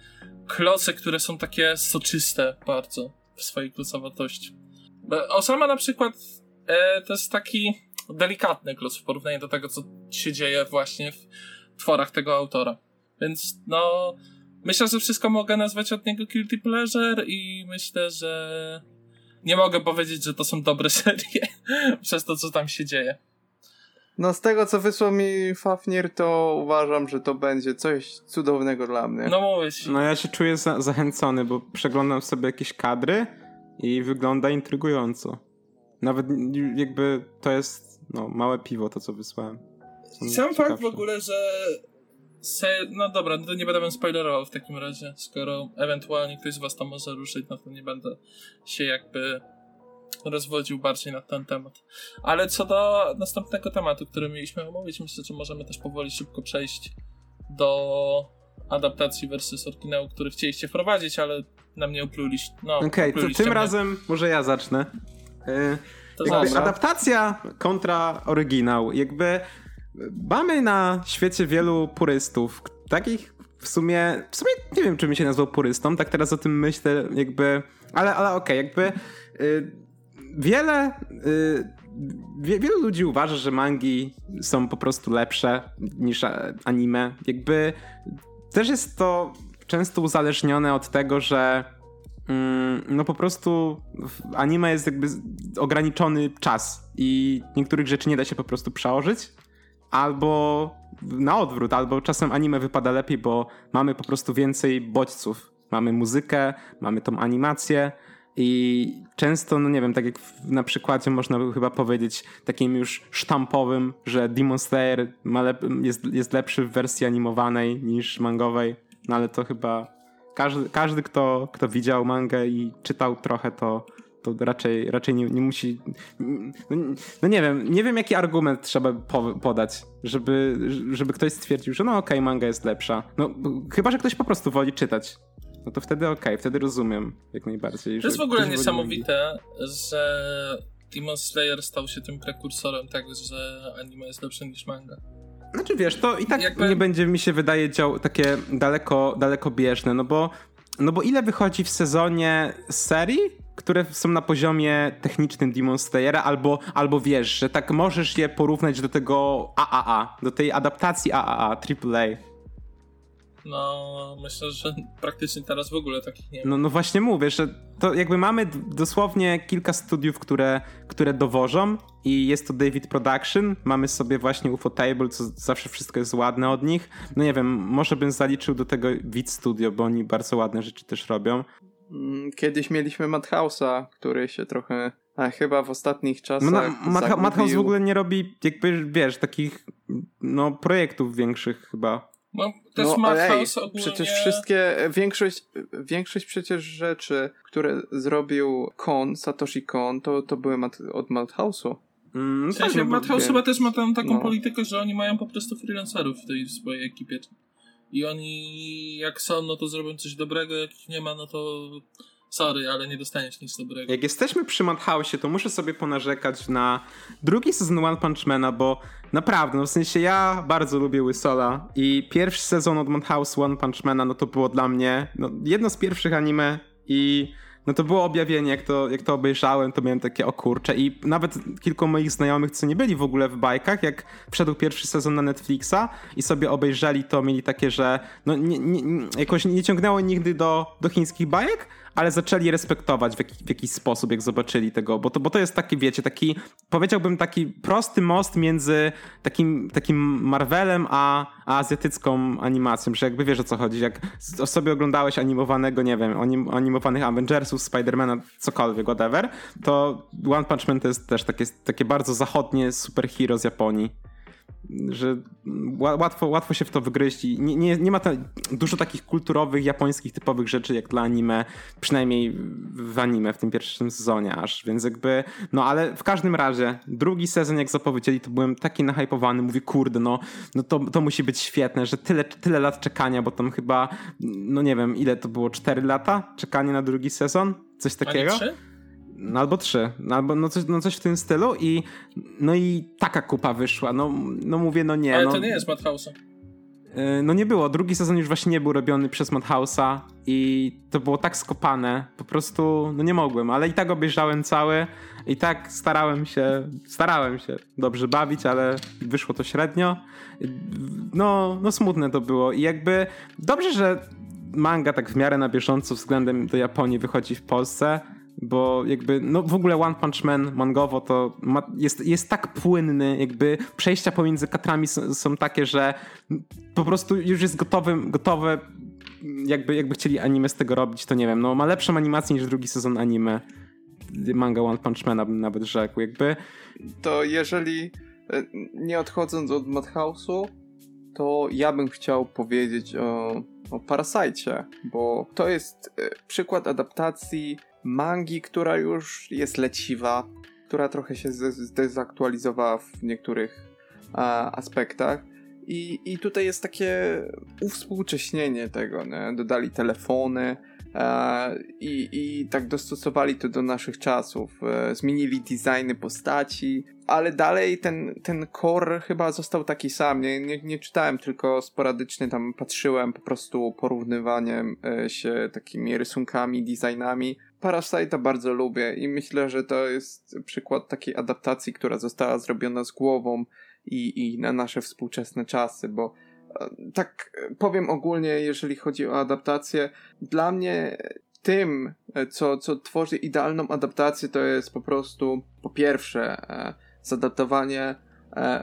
kloce, które są takie soczyste bardzo w swojej klocowatości. Osama na przykład e, to jest taki delikatny kloc w porównaniu do tego, co się dzieje właśnie w tworach tego autora. Więc no, myślę, że wszystko mogę nazwać od niego guilty pleasure i myślę, że nie mogę powiedzieć, że to są dobre serie przez to, co tam się dzieje. No z tego co wysłał mi Fafnir, to uważam, że to będzie coś cudownego dla mnie. No mówię ci. No ja się czuję za zachęcony, bo przeglądam sobie jakieś kadry i wygląda intrygująco. Nawet jakby to jest no, małe piwo, to co wysłałem. Sam fakt w ogóle, że se... no dobra, no to nie będę wam spoilerował w takim razie, skoro ewentualnie ktoś z was to może ruszyć, no to nie będę się jakby rozwodził bardziej na ten temat. Ale co do następnego tematu, który mieliśmy omówić, myślę, że możemy też powoli szybko przejść do adaptacji versus oryginału, który chcieliście wprowadzić, ale na mnie opluliście. No, Okej, to opluliście tym mnie. razem może ja zacznę. Y, zacznę. adaptacja kontra oryginał. Jakby mamy na świecie wielu purystów, takich w sumie, w sumie nie wiem, czy mi się nazwał purystą, tak teraz o tym myślę, jakby, ale, ale okej, jakby y, wiele, y, wie, wielu ludzi uważa, że mangi są po prostu lepsze niż anime. Jakby też jest to często uzależnione od tego, że mm, no po prostu w anime jest jakby ograniczony czas i niektórych rzeczy nie da się po prostu przełożyć. Albo na odwrót, albo czasem anime wypada lepiej, bo mamy po prostu więcej bodźców. Mamy muzykę, mamy tą animację i często, no nie wiem, tak jak na przykładzie można by chyba powiedzieć takim już sztampowym, że Demon Slayer jest, jest lepszy w wersji animowanej niż mangowej, no ale to chyba każdy, każdy kto, kto widział mangę i czytał trochę, to, to raczej, raczej nie, nie musi. No, no nie wiem, nie wiem jaki argument trzeba po, podać, żeby, żeby ktoś stwierdził, że no okej, manga jest lepsza. No chyba, że ktoś po prostu woli czytać. No to wtedy okej, wtedy rozumiem jak najbardziej. To jest w ogóle niesamowite, że Demon Slayer stał się tym prekursorem tego, że anime jest lepsze niż manga. Znaczy wiesz, to i tak Jakby- nie będzie mi się wydaje dział takie daleko, dalekobieżne, no bo, no bo ile wychodzi w sezonie serii? Które są na poziomie technicznym Demon Slayera, albo, albo wiesz, że tak możesz je porównać do tego AAA, do tej adaptacji AAA, AAA. No, myślę, że praktycznie teraz w ogóle takich nie ma. No, no właśnie mówię, że to jakby mamy dosłownie kilka studiów, które, które dowożą i jest to David Production. Mamy sobie właśnie UFO Table, co zawsze wszystko jest ładne od nich. No nie wiem, może bym zaliczył do tego Vid Studio, bo oni bardzo ładne rzeczy też robią. Mm, kiedyś mieliśmy Madhouse'a, który się trochę, a chyba w ostatnich czasach. No, Mad Madhouse w ogóle nie robi, jakby wiesz, takich no, projektów większych chyba. No, też no, Madhouse ogólnie... Przecież wszystkie, większość, większość przecież rzeczy, które zrobił Kon, Satoshi Kon, to, to były mat, od Madhouse'u. Mm, w sensie Madhouse chyba też ma tam taką no. politykę, że oni mają po prostu freelancerów w tej swojej ekipie. I oni jak są, no to zrobią coś dobrego, jak ich nie ma, no to sorry, ale nie dostaniesz nic dobrego. Jak jesteśmy przy Madhouse'ie, to muszę sobie ponarzekać na drugi sezon One Punch Mana, bo naprawdę, no w sensie ja bardzo lubię Łysola i pierwszy sezon od Madhouse One Punch Mana, no to było dla mnie no, jedno z pierwszych anime i no to było objawienie, jak to, jak to obejrzałem, to miałem takie o kurcze i nawet kilku moich znajomych, co nie byli w ogóle w bajkach, jak wszedł pierwszy sezon na Netflixa i sobie obejrzeli to, mieli takie, że no nie, nie, jakoś nie ciągnęło nigdy do, do chińskich bajek, ale zaczęli respektować w, jak, w jakiś sposób, jak zobaczyli tego, bo to, bo to jest taki, wiecie, taki, powiedziałbym, taki prosty most między takim, takim Marvelem a, a azjatycką animacją, że jakby wiesz o co chodzi, jak sobie oglądałeś animowanego, nie wiem, anim, animowanych Avengersów, Spidermana, cokolwiek, whatever, to One Punch Man to jest też takie, takie bardzo zachodnie superhero z Japonii że łatwo, łatwo się w to wygryźć i nie, nie, nie ma dużo takich kulturowych, japońskich, typowych rzeczy jak dla anime, przynajmniej w anime w tym pierwszym sezonie aż, więc jakby, no ale w każdym razie, drugi sezon jak zapowiedzieli, to byłem taki nahypowany, mówię, kurde, no, no to, to musi być świetne, że tyle, tyle lat czekania, bo tam chyba, no nie wiem, ile to było, 4 lata czekanie na drugi sezon? Coś takiego? A nie no albo trzy, no albo no coś, no coś w tym stylu i no i taka kupa wyszła, no, no mówię, no nie. Ale no, to nie jest Madhouse'a. Y, no nie było, drugi sezon już właśnie nie był robiony przez Madhouse'a i to było tak skopane, po prostu no nie mogłem, ale i tak obejrzałem cały i tak starałem się, starałem się dobrze bawić, ale wyszło to średnio. No, no smutne to było i jakby dobrze, że manga tak w miarę na bieżąco względem do Japonii wychodzi w Polsce, bo jakby, no w ogóle One Punch Man mangowo to ma, jest, jest tak płynny, jakby przejścia pomiędzy katrami są, są, takie, że po prostu już jest gotowy, gotowe, jakby, jakby chcieli anime z tego robić, to nie wiem, no ma lepszą animację niż drugi sezon anime manga One Punch Man bym nawet rzekł, jakby. To jeżeli, e, nie odchodząc od Madhouse'u, to ja bym chciał powiedzieć o, o Parasite, bo to jest e, przykład adaptacji mangi, która już jest leciwa, która trochę się zdezaktualizowała w niektórych a, aspektach. I, I tutaj jest takie uwspółcześnienie tego, nie? dodali telefony i, i tak dostosowali to do naszych czasów. E, zmienili designy postaci, ale dalej ten, ten core chyba został taki sam. Nie, nie, nie czytałem, tylko sporadycznie tam patrzyłem po prostu porównywaniem e, się takimi rysunkami, designami. Parasite'a bardzo lubię i myślę, że to jest przykład takiej adaptacji, która została zrobiona z głową i, i na nasze współczesne czasy, bo e, tak powiem ogólnie, jeżeli chodzi o adaptację, dla mnie tym, e, co, co tworzy idealną adaptację, to jest po prostu po pierwsze e, zadaptowanie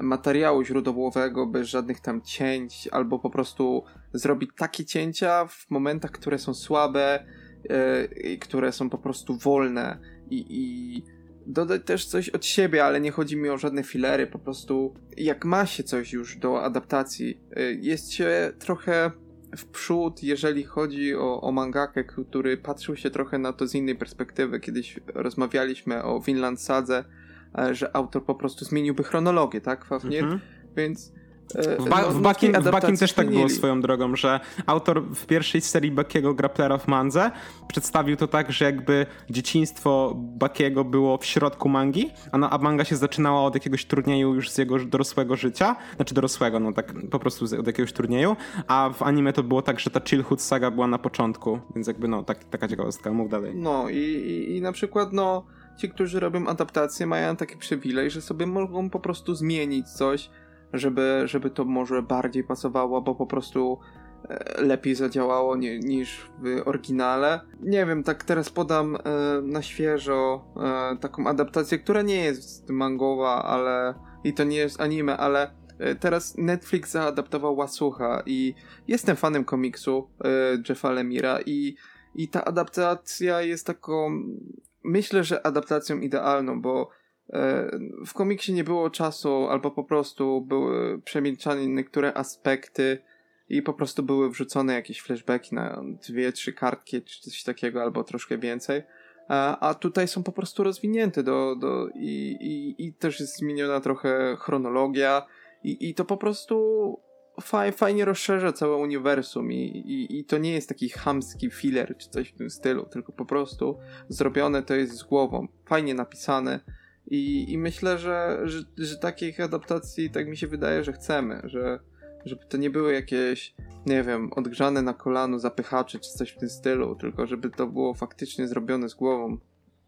materiału źródłowego bez żadnych tam cięć, albo po prostu zrobić takie cięcia w momentach, które są słabe, yy, które są po prostu wolne. I, i dodać też coś od siebie, ale nie chodzi mi o żadne filery, po prostu jak ma się coś już do adaptacji, yy, jest się trochę w przód, jeżeli chodzi o, o mangakę, który patrzył się trochę na to z innej perspektywy. Kiedyś rozmawialiśmy o Vinland Sadze, że autor po prostu zmieniłby chronologię, tak, Fafnir? Mhm. Więc e, W, ba- no, w, no, Bakim, tej w Bakim też tak było swoją drogą, że autor w pierwszej serii Bakiego Grapplera w Mandze przedstawił to tak, że jakby dzieciństwo Bakiego było w środku mangi, a, na, a manga się zaczynała od jakiegoś turnieju już z jego dorosłego życia, znaczy dorosłego, no tak po prostu z, od jakiegoś turnieju, a w anime to było tak, że ta Chillhood saga była na początku, więc jakby no tak, taka ciekawostka, mów dalej. No i, i, i na przykład no ci, którzy robią adaptacje mają taki przywilej, że sobie mogą po prostu zmienić coś, żeby, żeby to może bardziej pasowało, bo po prostu e, lepiej zadziałało nie, niż w oryginale. Nie wiem, tak teraz podam e, na świeżo e, taką adaptację, która nie jest mangowa, ale i to nie jest anime, ale e, teraz Netflix zaadaptował Łasucha i jestem fanem komiksu e, Jeffa Lemira i i ta adaptacja jest taką, myślę, że adaptacją idealną, bo w komiksie nie było czasu, albo po prostu były przemilczane niektóre aspekty i po prostu były wrzucone jakieś flashbacki na dwie, trzy kartki, czy coś takiego, albo troszkę więcej. A, a tutaj są po prostu rozwinięte do, do i, i, i też jest zmieniona trochę chronologia i, i to po prostu faj, fajnie rozszerza całe uniwersum i, i, i to nie jest taki chamski filler czy coś w tym stylu, tylko po prostu zrobione to jest z głową, fajnie napisane i, i myślę, że, że, że takich adaptacji tak mi się wydaje, że chcemy, że żeby to nie były jakieś, nie wiem, odgrzane na kolano zapychacze czy coś w tym stylu, tylko żeby to było faktycznie zrobione z głową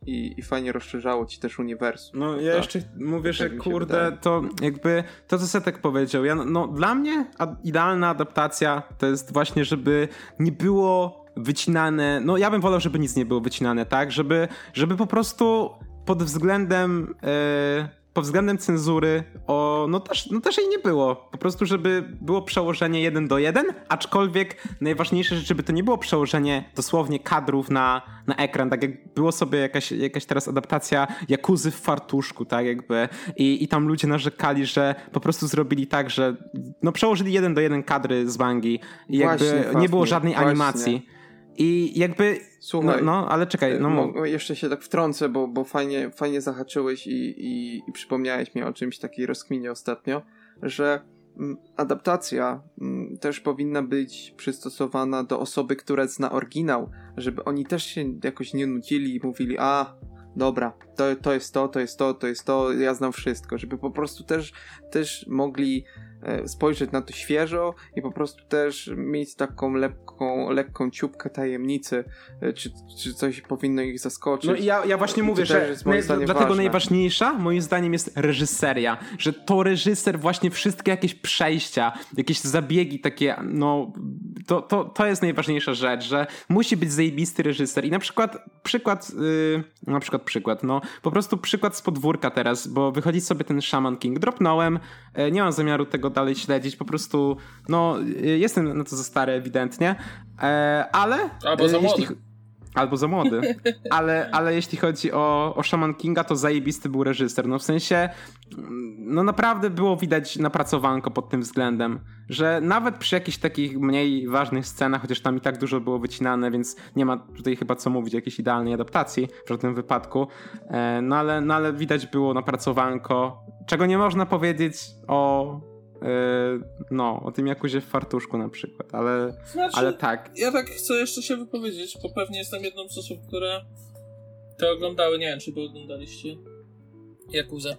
i, i fajnie rozszerzało ci też uniwersum. No ja Tak. jeszcze mówię, Tak że kurde, to jakby to co Setek powiedział, ja, no dla mnie idealna adaptacja to jest właśnie, żeby nie było wycinane, no ja bym wolał, żeby nic nie było wycinane, tak, żeby, żeby po prostu pod względem e, pod względem cenzury o, no też, no też jej nie było. Po prostu, żeby było przełożenie jeden do jeden, aczkolwiek najważniejsze rzeczy, żeby to nie było przełożenie dosłownie kadrów na, na ekran, tak jak było sobie jakaś, jakaś teraz adaptacja Jakuzy w fartuszku, tak jakby i, i tam ludzie narzekali, że po prostu zrobili tak, że no przełożyli jeden do jeden kadry z mangi i jakby Właśnie, nie było żadnej właśnie. animacji. I jakby, no, Słuchaj, no ale czekaj, no jeszcze się tak wtrącę, bo, bo fajnie, fajnie zahaczyłeś i, i, i przypomniałeś mi o czymś takiej rozkminie ostatnio, że mm, adaptacja mm, też powinna być przystosowana do osoby, która zna oryginał, żeby oni też się jakoś nie nudzili i mówili, a dobra, to, to jest to, to jest to, to jest to, ja znam wszystko, żeby po prostu też, też mogli spojrzeć na to świeżo i po prostu też mieć taką lekką, lekką ciupkę tajemnicy, e, czy, czy coś powinno ich zaskoczyć. No i ja, ja właśnie I mówię, że jest moim naj- zdaniem dlatego ważne. najważniejsza moim zdaniem jest reżyseria, że to reżyser właśnie wszystkie jakieś przejścia, jakieś zabiegi takie, no to, to, to jest najważniejsza rzecz, że musi być zajebisty reżyser i na przykład przykład, yy, na przykład przykład, no po prostu przykład z podwórka teraz, bo wychodzi sobie ten Shaman King, dropnąłem, e, nie mam zamiaru tego dalej śledzić, po prostu no y, jestem na to za stary ewidentnie, e, ale Albo za e, jeśli młody. Albo za młody. Ale, ale jeśli chodzi o, o Shaman Kinga, to zajebisty był reżyser. No w sensie, no naprawdę było widać napracowanko pod tym względem, że nawet przy jakichś takich mniej ważnych scenach, chociaż tam i tak dużo było wycinane, więc nie ma tutaj chyba co mówić o jakiejś idealnej adaptacji w żadnym wypadku, e, no ale, no ale widać było napracowanko, czego nie można powiedzieć o no, o tym Jakuzie w fartuszku na przykład, ale, Znaczy, ale tak. ja tak chcę jeszcze się wypowiedzieć, bo pewnie jestem jedną z osób, które to oglądały. Nie wiem, czy wy oglądaliście Jakuzę.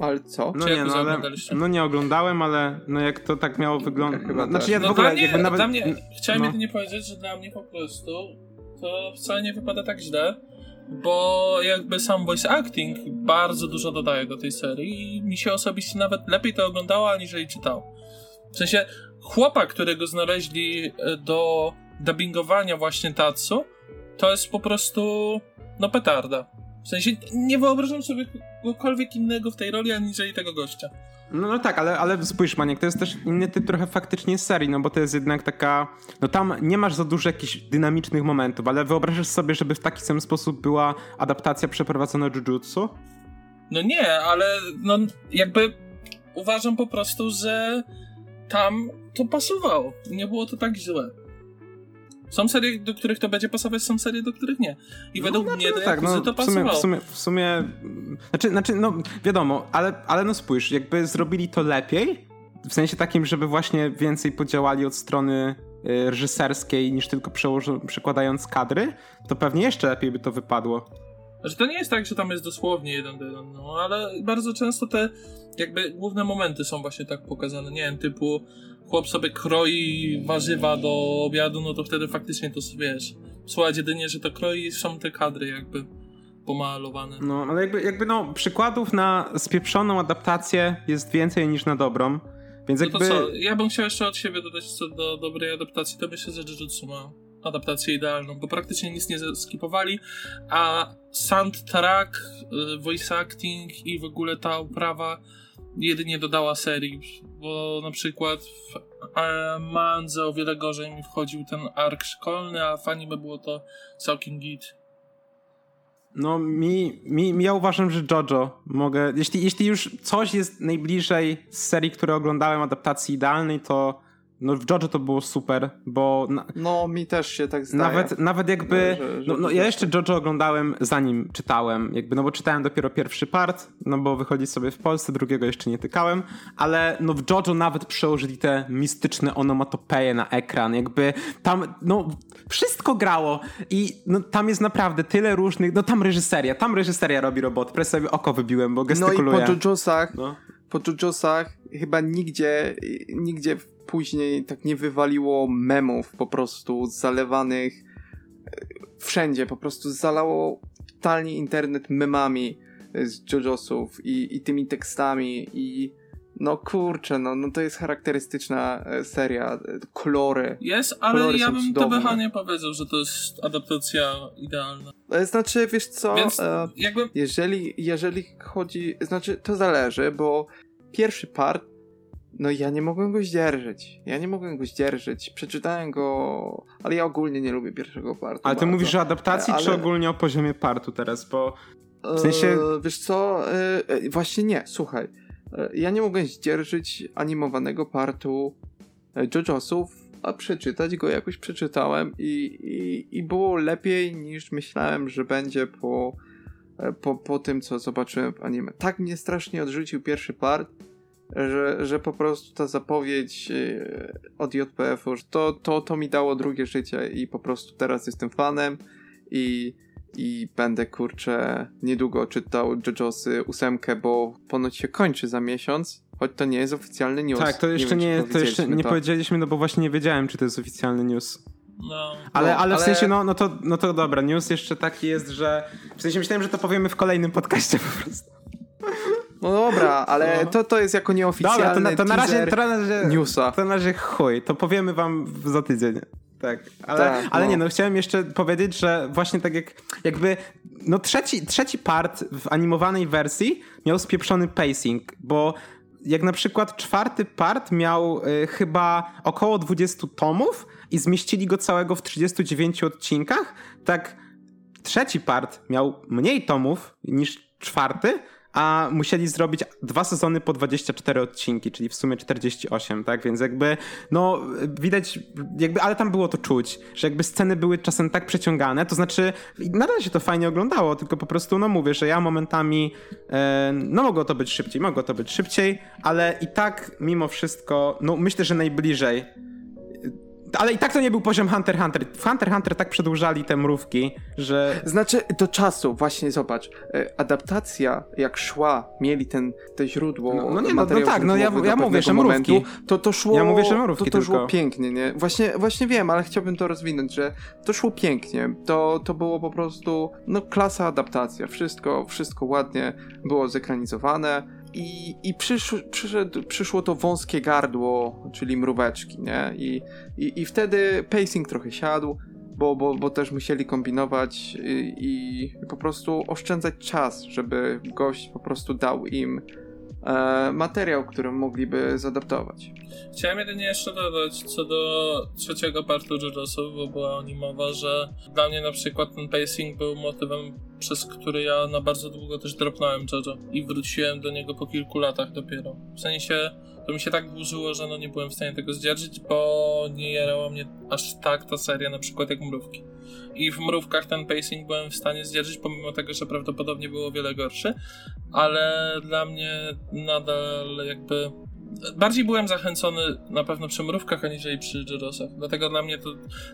Ale co? No nie, no ale oglądaliście? no nie oglądałem, ale no jak to tak miało wyglądać. Chyba Znaczy tak. ja No w ogóle dla mnie, jakby nawet. dla mnie chciałem no. jedynie powiedzieć, że dla mnie po prostu to wcale nie wypada tak źle, bo jakby sam voice acting bardzo dużo dodaje do tej serii i mi się osobiście nawet lepiej to oglądało, aniżeli czytał. W sensie chłopa, którego znaleźli e, do dubbingowania właśnie Tatsu, to jest po prostu no petarda. W sensie nie wyobrażam sobie kogokolwiek innego w tej roli, aniżeli tego gościa. No, no tak, ale, ale spójrz, Maniek, to jest też inny typ trochę faktycznie serii, no bo to jest jednak taka. No tam nie masz za dużo jakichś dynamicznych momentów, ale wyobrażasz sobie, żeby w taki sam sposób była adaptacja przeprowadzona Jujutsu? No nie, ale no jakby uważam po prostu, że tam to pasowało. Nie było to tak źle. Są serie, do których to będzie pasować, są serie, do których nie. I według mnie do tak, Jakuzy no, to w sumie, pasowało. w sumie, w sumie, znaczy, znaczy, no wiadomo, ale, ale no spójrz, jakby zrobili to lepiej, w sensie takim, żeby właśnie więcej podziałali od strony y, reżyserskiej niż tylko przekładając kadry, to pewnie jeszcze lepiej by to wypadło. Znaczy to nie jest tak, że tam jest dosłownie jeden do jeden, no ale bardzo często te jakby główne momenty są właśnie tak pokazane, nie wiem, typu chłop sobie kroi warzywa do obiadu, no to wtedy faktycznie to wiesz, słuchać jedynie, że to kroi są te kadry jakby pomalowane. No, ale jakby, jakby no, przykładów na spieprzoną adaptację jest więcej niż na dobrą. Więc jakby... No to co, ja bym chciał jeszcze od siebie dodać co do dobrej adaptacji, to myślę, że Jujutsu ma adaptację idealną, bo praktycznie nic nie skipowali, a soundtrack, y, voice acting i w ogóle ta uprawa jedynie dodała serii, bo na przykład w e, Mandze o wiele gorzej mi wchodził ten ark szkolny, a w anime było to całkiem git. No, mi, mi, ja uważam, że JoJo mogę. Jeśli, jeśli już coś jest najbliżej z serii, które oglądałem, adaptacji idealnej, to no w JoJo to było super, bo... Na, no, mi też się tak zdaje. Nawet, nawet jakby... Że, że no, no ja jeszcze JoJo oglądałem zanim czytałem, jakby, no bo czytałem dopiero pierwszy part, no bo wychodzi sobie w Polsce, drugiego jeszcze nie tykałem, ale no w JoJo nawet przełożyli te mistyczne onomatopeje na ekran, jakby tam, no wszystko grało i no, tam jest naprawdę tyle różnych, no tam reżyseria, tam reżyseria robi robot, prawie sobie oko wybiłem, bo gestykuluję. No i po JoJosach, no. po JoJosach chyba nigdzie, nigdzie później tak nie wywaliło memów po prostu zalewanych e, wszędzie, po prostu zalało totalnie internet memami z JoJosów i, i tymi tekstami i no kurczę, no, no to jest charakterystyczna e, seria, e, kolory. Jest, ale kolory ja bym. TBH nie powiedział, że to jest adaptacja idealna. Znaczy, wiesz co, Więc jakby... jeżeli, jeżeli chodzi, znaczy to zależy, bo pierwszy part no ja nie mogłem go zdzierżyć. Ja nie mogłem go zdzierżyć. Przeczytałem go, ale ja ogólnie nie lubię pierwszego partu. Ale ty bardzo. mówisz o adaptacji, ale... czy ogólnie o poziomie partu teraz, bo w sensie... Eee, wiesz co, eee, właśnie nie, słuchaj. Eee, ja nie mogłem zdzierżyć animowanego partu JoJosów, a przeczytać go jakoś przeczytałem i, i, i było lepiej niż myślałem, że będzie po, po, po tym, co zobaczyłem w anime. Tak mnie strasznie odrzucił pierwszy part, że, że po prostu ta zapowiedź e, od JPF-u, to, to, to mi dało drugie życie i po prostu teraz jestem fanem i, i będę kurczę niedługo czytał JoJo'sy ósemkę, bo ponoć się kończy za miesiąc, choć to nie jest oficjalny news. Tak, to jeszcze nie, nie to jeszcze nie to. powiedzieliśmy, no bo właśnie nie wiedziałem, czy to jest oficjalny news. No, ale, no, ale w sensie, no, no, to, no to dobra, news jeszcze taki jest, że w sensie myślałem, że to powiemy w kolejnym podcaście po prostu. No dobra, ale no. to, to jest jako nieoficjalny Dobra, to, na, to na razie, to na razie, newsa. To na razie chuj, to powiemy wam za tydzień. Tak, ale, tak, ale no. nie, no chciałem jeszcze powiedzieć, że właśnie tak jak jakby, no trzeci, trzeci part w animowanej wersji miał spieprzony pacing, bo jak na przykład czwarty part miał y, chyba około 20 tomów i zmieścili go całego w 39 odcinkach, tak trzeci part miał mniej tomów niż czwarty, a musieli zrobić dwa sezony po 24 odcinki, czyli w sumie 48, tak? Więc jakby, no widać, jakby, ale tam było to czuć, że jakby sceny były czasem tak przeciągane, to znaczy nadal się to fajnie oglądało, tylko po prostu, no mówię, że ja momentami, e, no mogło to być szybciej, mogło to być szybciej, ale i tak mimo wszystko, no myślę, że najbliżej ale i tak to nie był poziom Hunter Hunter. W Hunter Hunter tak przedłużali te mrówki, że... Znaczy, do czasu, właśnie zobacz, e, adaptacja jak szła, mieli ten, te źródło No, no nie, no, no tak, no ja, ja mówię, że mrówki. Momentu, to to szło... Ja mówię, że mrówki To, to szło pięknie, nie? Właśnie, właśnie wiem, ale chciałbym to rozwinąć, że to szło pięknie. To, to było po prostu, no klasa adaptacja. Wszystko, wszystko ładnie było zekranizowane i, i przysz, przyszedł, przyszło to wąskie gardło, czyli mróweczki, nie? I, i, i wtedy pacing trochę siadł, bo, bo, bo też musieli kombinować i, i po prostu oszczędzać czas, żeby gość po prostu dał im materiał, który mogliby zadaptować. Chciałem jedynie jeszcze dodać co do trzeciego partu JoJo'sów, bo była o nim mowa, że dla mnie na przykład ten pacing był motywem, przez który ja na bardzo długo też dropnąłem JoJo i wróciłem do niego po kilku latach dopiero. W sensie to mi się tak dłużyło, że no nie byłem w stanie tego zdzierżyć, bo nie jarała mnie aż tak ta seria, na przykład jak Mrówki. I w Mrówkach ten pacing byłem w stanie zdzierżyć, pomimo tego, że prawdopodobnie było o wiele gorszy, ale dla mnie nadal jakby bardziej byłem zachęcony na pewno przy mrówkach, aniżeli przy Jurosach. Dlatego dla mnie to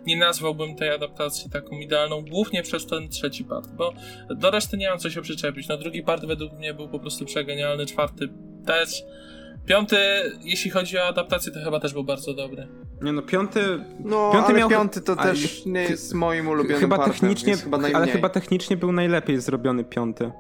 nie nazwałbym tej adaptacji taką idealną, głównie przez ten trzeci part, bo do reszty nie mam co się przyczepić. No drugi part według mnie był po prostu przegenialny, czwarty też. Piąty, jeśli chodzi o adaptację, to chyba też był bardzo dobry. Nie no, piąty... No, Piąty ale miał- piąty to a, też nie jest moim ulubionym Chyba technicznie, chyba ale chyba technicznie był najlepiej zrobiony piąty.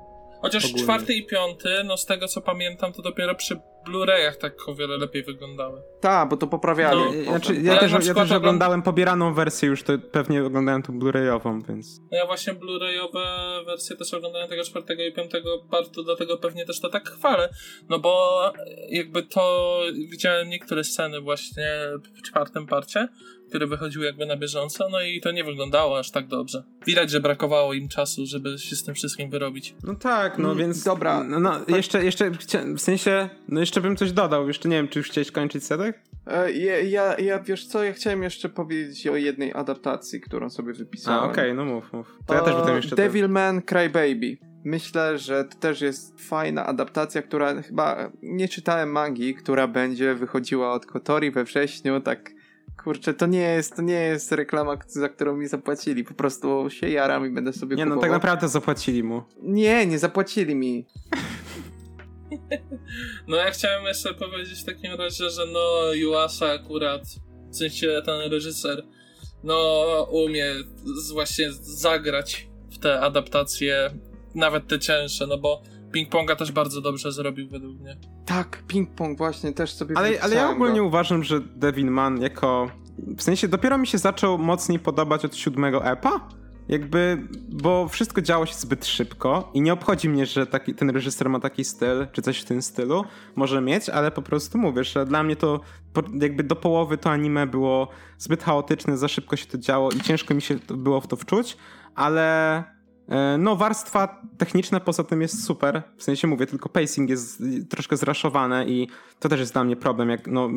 Chociaż Ogólnie. czwarty i piąty, no z tego co pamiętam, to dopiero przy Blu-rayach tak o wiele lepiej wyglądały. Tak, bo to poprawiali. No. Znaczy, ja, też, ja też ogląd- oglądałem pobieraną wersję już, to pewnie oglądałem tą Blu-rayową, więc... No ja właśnie Blu-rayowe wersje też oglądałem tego czwartego i piątego partu, dlatego pewnie też to tak chwalę. No bo jakby to widziałem niektóre sceny właśnie w czwartym parcie, które wychodziły jakby na bieżąco, no i to nie wyglądało aż tak dobrze. Widać, że brakowało im czasu, żeby się z tym wszystkim wyrobić. No tak, no Mm, więc... dobra. No, no jeszcze, jeszcze, chcia- w sensie, no jeszcze bym coś dodał, jeszcze nie wiem, czy już chciałeś kończyć Sedek? E, Ja, ja, ja, wiesz co, ja chciałem jeszcze powiedzieć o jednej adaptacji, którą sobie A, wypisałem. okej, no mów, mów. To ja też bym jeszcze... Devilman Crybaby. Myślę, że to też jest fajna adaptacja, która chyba nie czytałem mangi, która będzie wychodziła od Kotori we wrześniu, tak kurczę, to nie jest, to nie jest reklama, za którą mi zapłacili, po prostu się jaram i będę sobie Nie no, kupował. tak naprawdę zapłacili mu. Nie, nie zapłacili mi. No ja chciałem jeszcze powiedzieć w takim razie, że no Yuasa akurat, w sensie ten reżyser, no umie z, właśnie zagrać w te adaptacje, nawet te cięższe, no bo Ping-Ponga też bardzo dobrze zrobił według mnie. Tak, ping-pong właśnie też sobie Ale, ale ja ogólnie go. uważam, że Devilman jako... W sensie dopiero mi się zaczął mocniej podobać od siódmego epa. Jakby, bo wszystko działo się zbyt szybko i nie obchodzi mnie, że taki, ten reżyser ma taki styl, czy coś w tym stylu może mieć, ale po prostu mówię, że dla mnie to jakby do połowy to anime było zbyt chaotyczne, za szybko się to działo i ciężko mi się to było w to wczuć, ale no warstwa techniczna poza tym jest super, w sensie mówię, tylko pacing jest troszkę zraszowane i to też jest dla mnie problem, jak no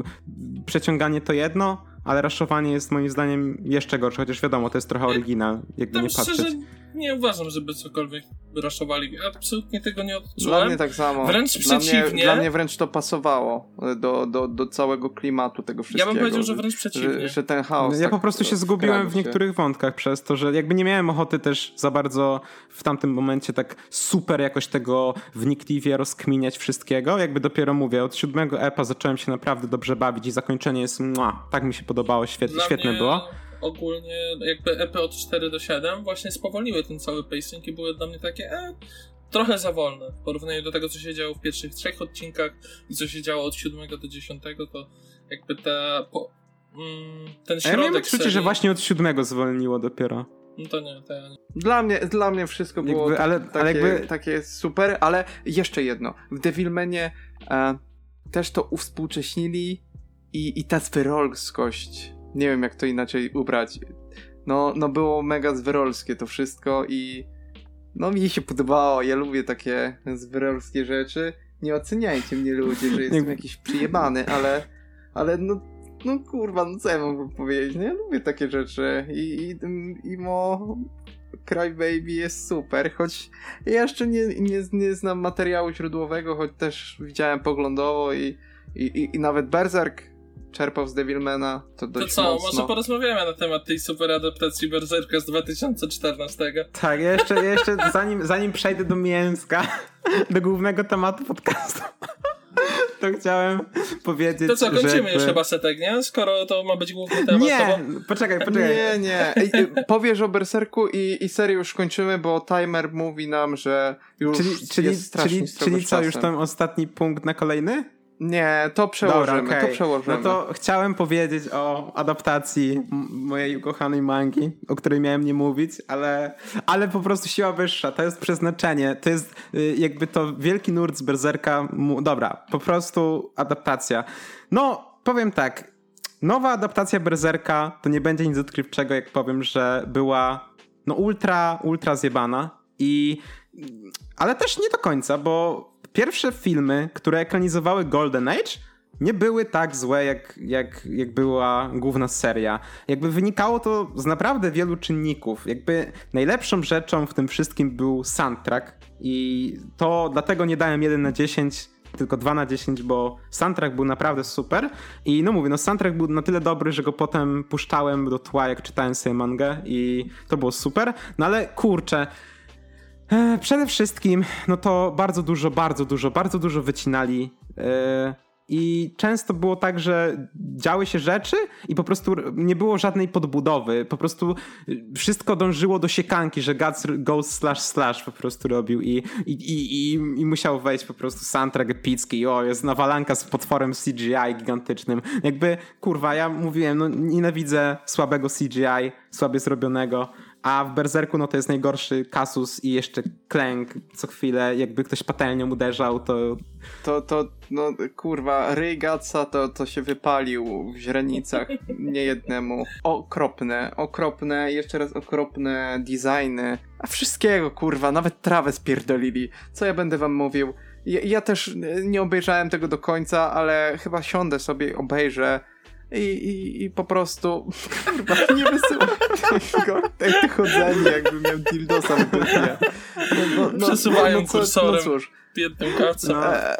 przeciąganie to jedno, ale raszowanie jest moim zdaniem jeszcze gorsze, chociaż wiadomo, to jest trochę oryginal, jakby nie patrzeć. szczerze nie uważam, żeby cokolwiek raszowali. Ja absolutnie tego nie Dla odczułem. mnie tak samo. Wręcz dla przeciwnie. Mnie, dla mnie wręcz to pasowało do, do, do całego klimatu tego Ja wszystkiego. bym powiedział, że wręcz przeciwnie. Że, że ten chaos. Ja tak po prostu się zgubiłem w się. niektórych wątkach przez to, że jakby nie miałem ochoty też za bardzo w tamtym momencie tak super jakoś tego wnikliwie rozkminiać wszystkiego. Jakby dopiero mówię, od siódmego epa zacząłem się naprawdę dobrze bawić i zakończenie jest mua, tak mi się podobało, świetne mnie było. Ogólnie jakby EP od 4 do 7 właśnie spowolniły ten cały pacing i były dla mnie takie e, trochę za wolne. W porównaniu do tego, co się działo w pierwszych trzech odcinkach i co się działo od 7 do 10, to jakby ta, po, mm, ten A ja środek miałem poczucie, serii, że właśnie od siódmego zwolniło dopiero. No to nie, to ja nie. Dla mnie, dla mnie wszystko było Jakby, ta- ale- takie, ale jakby- takie super, ale jeszcze jedno. W Devilmanie e, też to uwspółcześnili i, i ta zwyrolskość, nie wiem jak to inaczej ubrać, no, no było mega zwyrolskie to wszystko i no mi się podobało, ja lubię takie zwyrolskie rzeczy. Nie oceniajcie mnie ludzie, że jestem jakiś przyjebany, ale, ale no no kurwa, no co ja mogę powiedzieć? No ja lubię takie rzeczy i, i, i mo Crybaby jest super, choć ja jeszcze nie, nie, nie znam materiału źródłowego, choć też widziałem poglądowo i, i, i, i nawet Berserk czerpał z Devilmana, to To dość co, mocno. może porozmawiamy na temat tej super adaptacji Berserka z 2014. Tak, jeszcze, jeszcze zanim, zanim przejdę do mięska, do głównego tematu podcastu, to chciałem powiedzieć, To co, kończymy że już chyba setek, nie? Skoro to ma być główny temat, to Nie, bo... poczekaj, poczekaj. Nie, nie. Powiesz o Berserku i, i serię już kończymy, bo timer mówi nam, że już Czyli, czyli, jest strasznie czyli, czyli co, już ten ostatni punkt na kolejny? Nie, to przełożymy, Dobra, to okej. przełożymy. No to chciałem powiedzieć o adaptacji mojej ukochanej mangi, o której miałem nie mówić, ale, ale po prostu siła wyższa, to jest przeznaczenie, to jest y, jakby to wielki nurt z Berserka. Dobra, po prostu adaptacja. No, powiem tak, nowa adaptacja Berserka to nie będzie nic odkrywczego, jak powiem, że była no ultra, ultra zjebana i ale też nie do końca, bo pierwsze filmy, które ekranizowały Golden Age, nie były tak złe, jak, jak, jak była główna seria. Jakby wynikało to z naprawdę wielu czynników. Jakby najlepszą rzeczą w tym wszystkim był soundtrack i to dlatego nie dałem 1 na 10, tylko 2 na 10, bo soundtrack był naprawdę super i no mówię, no soundtrack był na tyle dobry, że go potem puszczałem do tła, jak czytałem sobie mangę i to było super, no ale kurczę, przede wszystkim, no to bardzo dużo, bardzo dużo, bardzo dużo wycinali e, i często było tak, że działy się rzeczy i po prostu nie było żadnej podbudowy. Po prostu wszystko dążyło do siekanki, że Guts goes slash slash po prostu robił i, i, i, i, musiał wejść po prostu soundtrack epicki. O, jest nawalanka z potworem CGI gigantycznym. Jakby, kurwa, ja mówiłem, no nienawidzę słabego CGI, słabie zrobionego a w Berserku no to jest najgorszy kasus i jeszcze klęk co chwilę, jakby ktoś patelnią uderzał, to... To, to no kurwa, ryj to, to się wypalił w źrenicach niejednemu. Okropne, okropne, jeszcze raz okropne designy, a wszystkiego kurwa, nawet trawę spierdolili. Co ja będę wam mówił? Ja, ja też nie obejrzałem tego do końca, ale chyba siądę sobie obejrzę i, i, i po prostu kurwa, nie wysyłam tego tak chodzenie, jakby miał dildosa w dupie. No, no, no, Przesuwają no, kursorem no cóż. biednym No. E,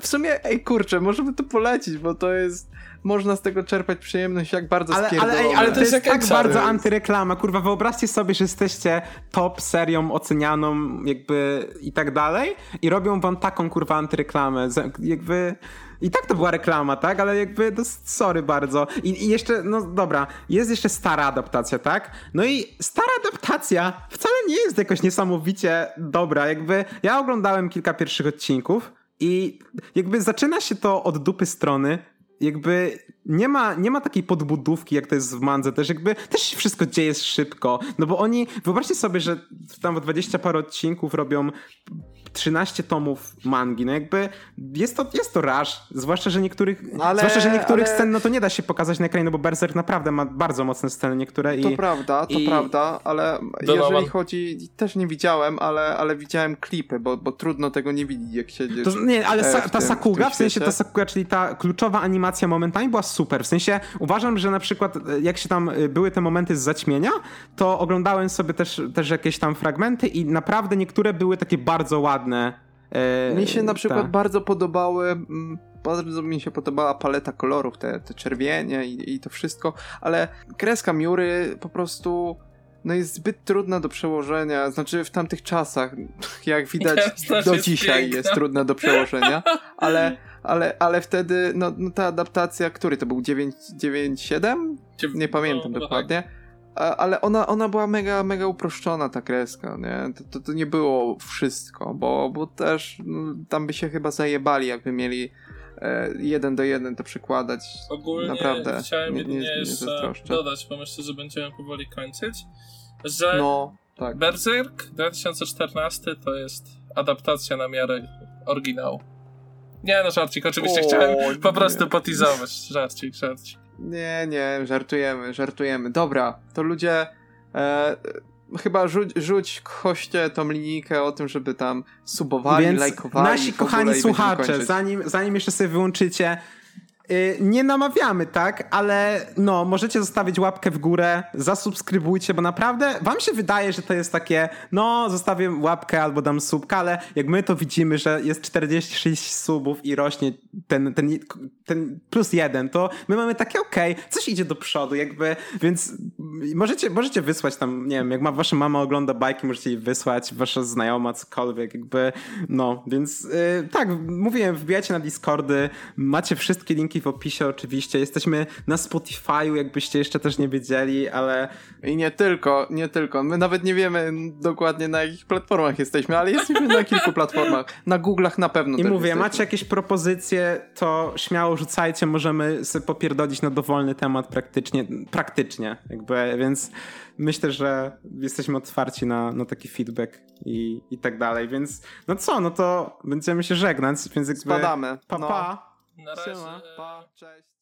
w sumie, ej kurczę, możemy to polecić, bo to jest można z tego czerpać przyjemność, jak bardzo ale, ale, ej, ale to jest, jest tak bardzo antyreklama. Kurwa, wyobraźcie sobie, że jesteście top serią ocenianą jakby i tak dalej i robią wam taką kurwa antyreklamę. Jakby... I tak to była reklama, tak? Ale jakby, no, sorry bardzo. I, I, jeszcze, no dobra, jest jeszcze stara adaptacja, tak? No i stara adaptacja wcale nie jest jakoś niesamowicie dobra. Jakby ja oglądałem kilka pierwszych odcinków i jakby zaczyna się to od dupy strony, jakby nie ma, nie ma takiej podbudówki, jak to jest w Mandze też jakby też się wszystko dzieje szybko, no bo oni, wyobraźcie sobie, że tam w 20 parę odcinków robią 13 tomów mangi, no jakby jest to, jest to raż, zwłaszcza, że niektórych, no ale, zwłaszcza, że niektórych ale... scen no to nie da się pokazać na ekranie, no bo Berserk naprawdę ma bardzo mocne sceny niektóre i... To prawda, to i... prawda, ale jeżeli chodzi, też nie widziałem, ale, ale widziałem klipy, bo, bo trudno tego nie widzieć, jak siedzisz to, Nie, ale sa, ta Sakuga, w, w sensie ta Sakuga, czyli ta kluczowa animacja momentami była super, w sensie uważam, że na przykład e, jak się tam e, były te momenty z zaćmienia, to oglądałem sobie też, też jakieś tam fragmenty i naprawdę niektóre były takie bardzo ładne ładne. E, mi się na przykład ta. bardzo podobały, mm, bardzo mi się podobała paleta kolorów, te, te czerwienie i, i to wszystko, ale kreska Miury po prostu no jest zbyt trudna do przełożenia, znaczy w tamtych czasach, jak widać do jest dzisiaj piękna. jest trudna do przełożenia, ale, ale, ale wtedy no, no ta adaptacja, który to był 9.7? Nie pamiętam no, dokładnie. Ale ona, ona była mega, mega uproszczona ta kreska, nie? To, to, to nie było wszystko, bo, bo też no, tam by się chyba zajebali, jakby mieli e, jeden do jeden to przykładać. Ogólnie Naprawdę. chciałem nie, nie, nie jeszcze dodać, bo myślę, że będziemy powoli kończyć, że no, tak. Berserk 2014 to jest adaptacja na miarę oryginału. Nie no, żarcik, oczywiście o, chciałem po prostu potizować. Żarcik, żarcik. Nie, nie, żartujemy, żartujemy. Dobra, to ludzie. E, chyba rzuć, rzuć koście tą linijkę o tym, żeby tam subowali, Więc lajkowali. Nasi kochani słuchacze, zanim, zanim jeszcze sobie wyłączycie, nie namawiamy, tak? Ale no, możecie zostawić łapkę w górę, zasubskrybujcie, bo naprawdę wam się wydaje, że to jest takie, no, zostawię łapkę albo dam subkę, ale jak my to widzimy, że jest 46 subów i rośnie ten, ten, ten plus jeden, to my mamy takie, okej, okay, coś idzie do przodu, jakby, więc możecie, możecie wysłać tam, nie wiem, jak ma wasza mama ogląda bajki, możecie jej wysłać, wasza znajoma, cokolwiek, jakby, no, więc yy, tak, mówiłem, wbijajcie na Discordy, macie wszystkie linki w opisie oczywiście. Jesteśmy na Spotify'u, jakbyście jeszcze też nie wiedzieli, ale... I nie tylko, nie tylko. My nawet nie wiemy dokładnie na jakich platformach jesteśmy, ale jesteśmy na kilku platformach. Na Google'ach na pewno I mówię, jesteśmy. macie jakieś propozycje, to śmiało rzucajcie, możemy sobie popierdolić na dowolny temat praktycznie, praktycznie jakby, więc myślę, że jesteśmy otwarci na, na taki feedback i, i tak dalej, więc no co, no to będziemy się żegnać, więc jakby... Spadamy. Pa, no. pa. Na razie. Siema, pa, cześć.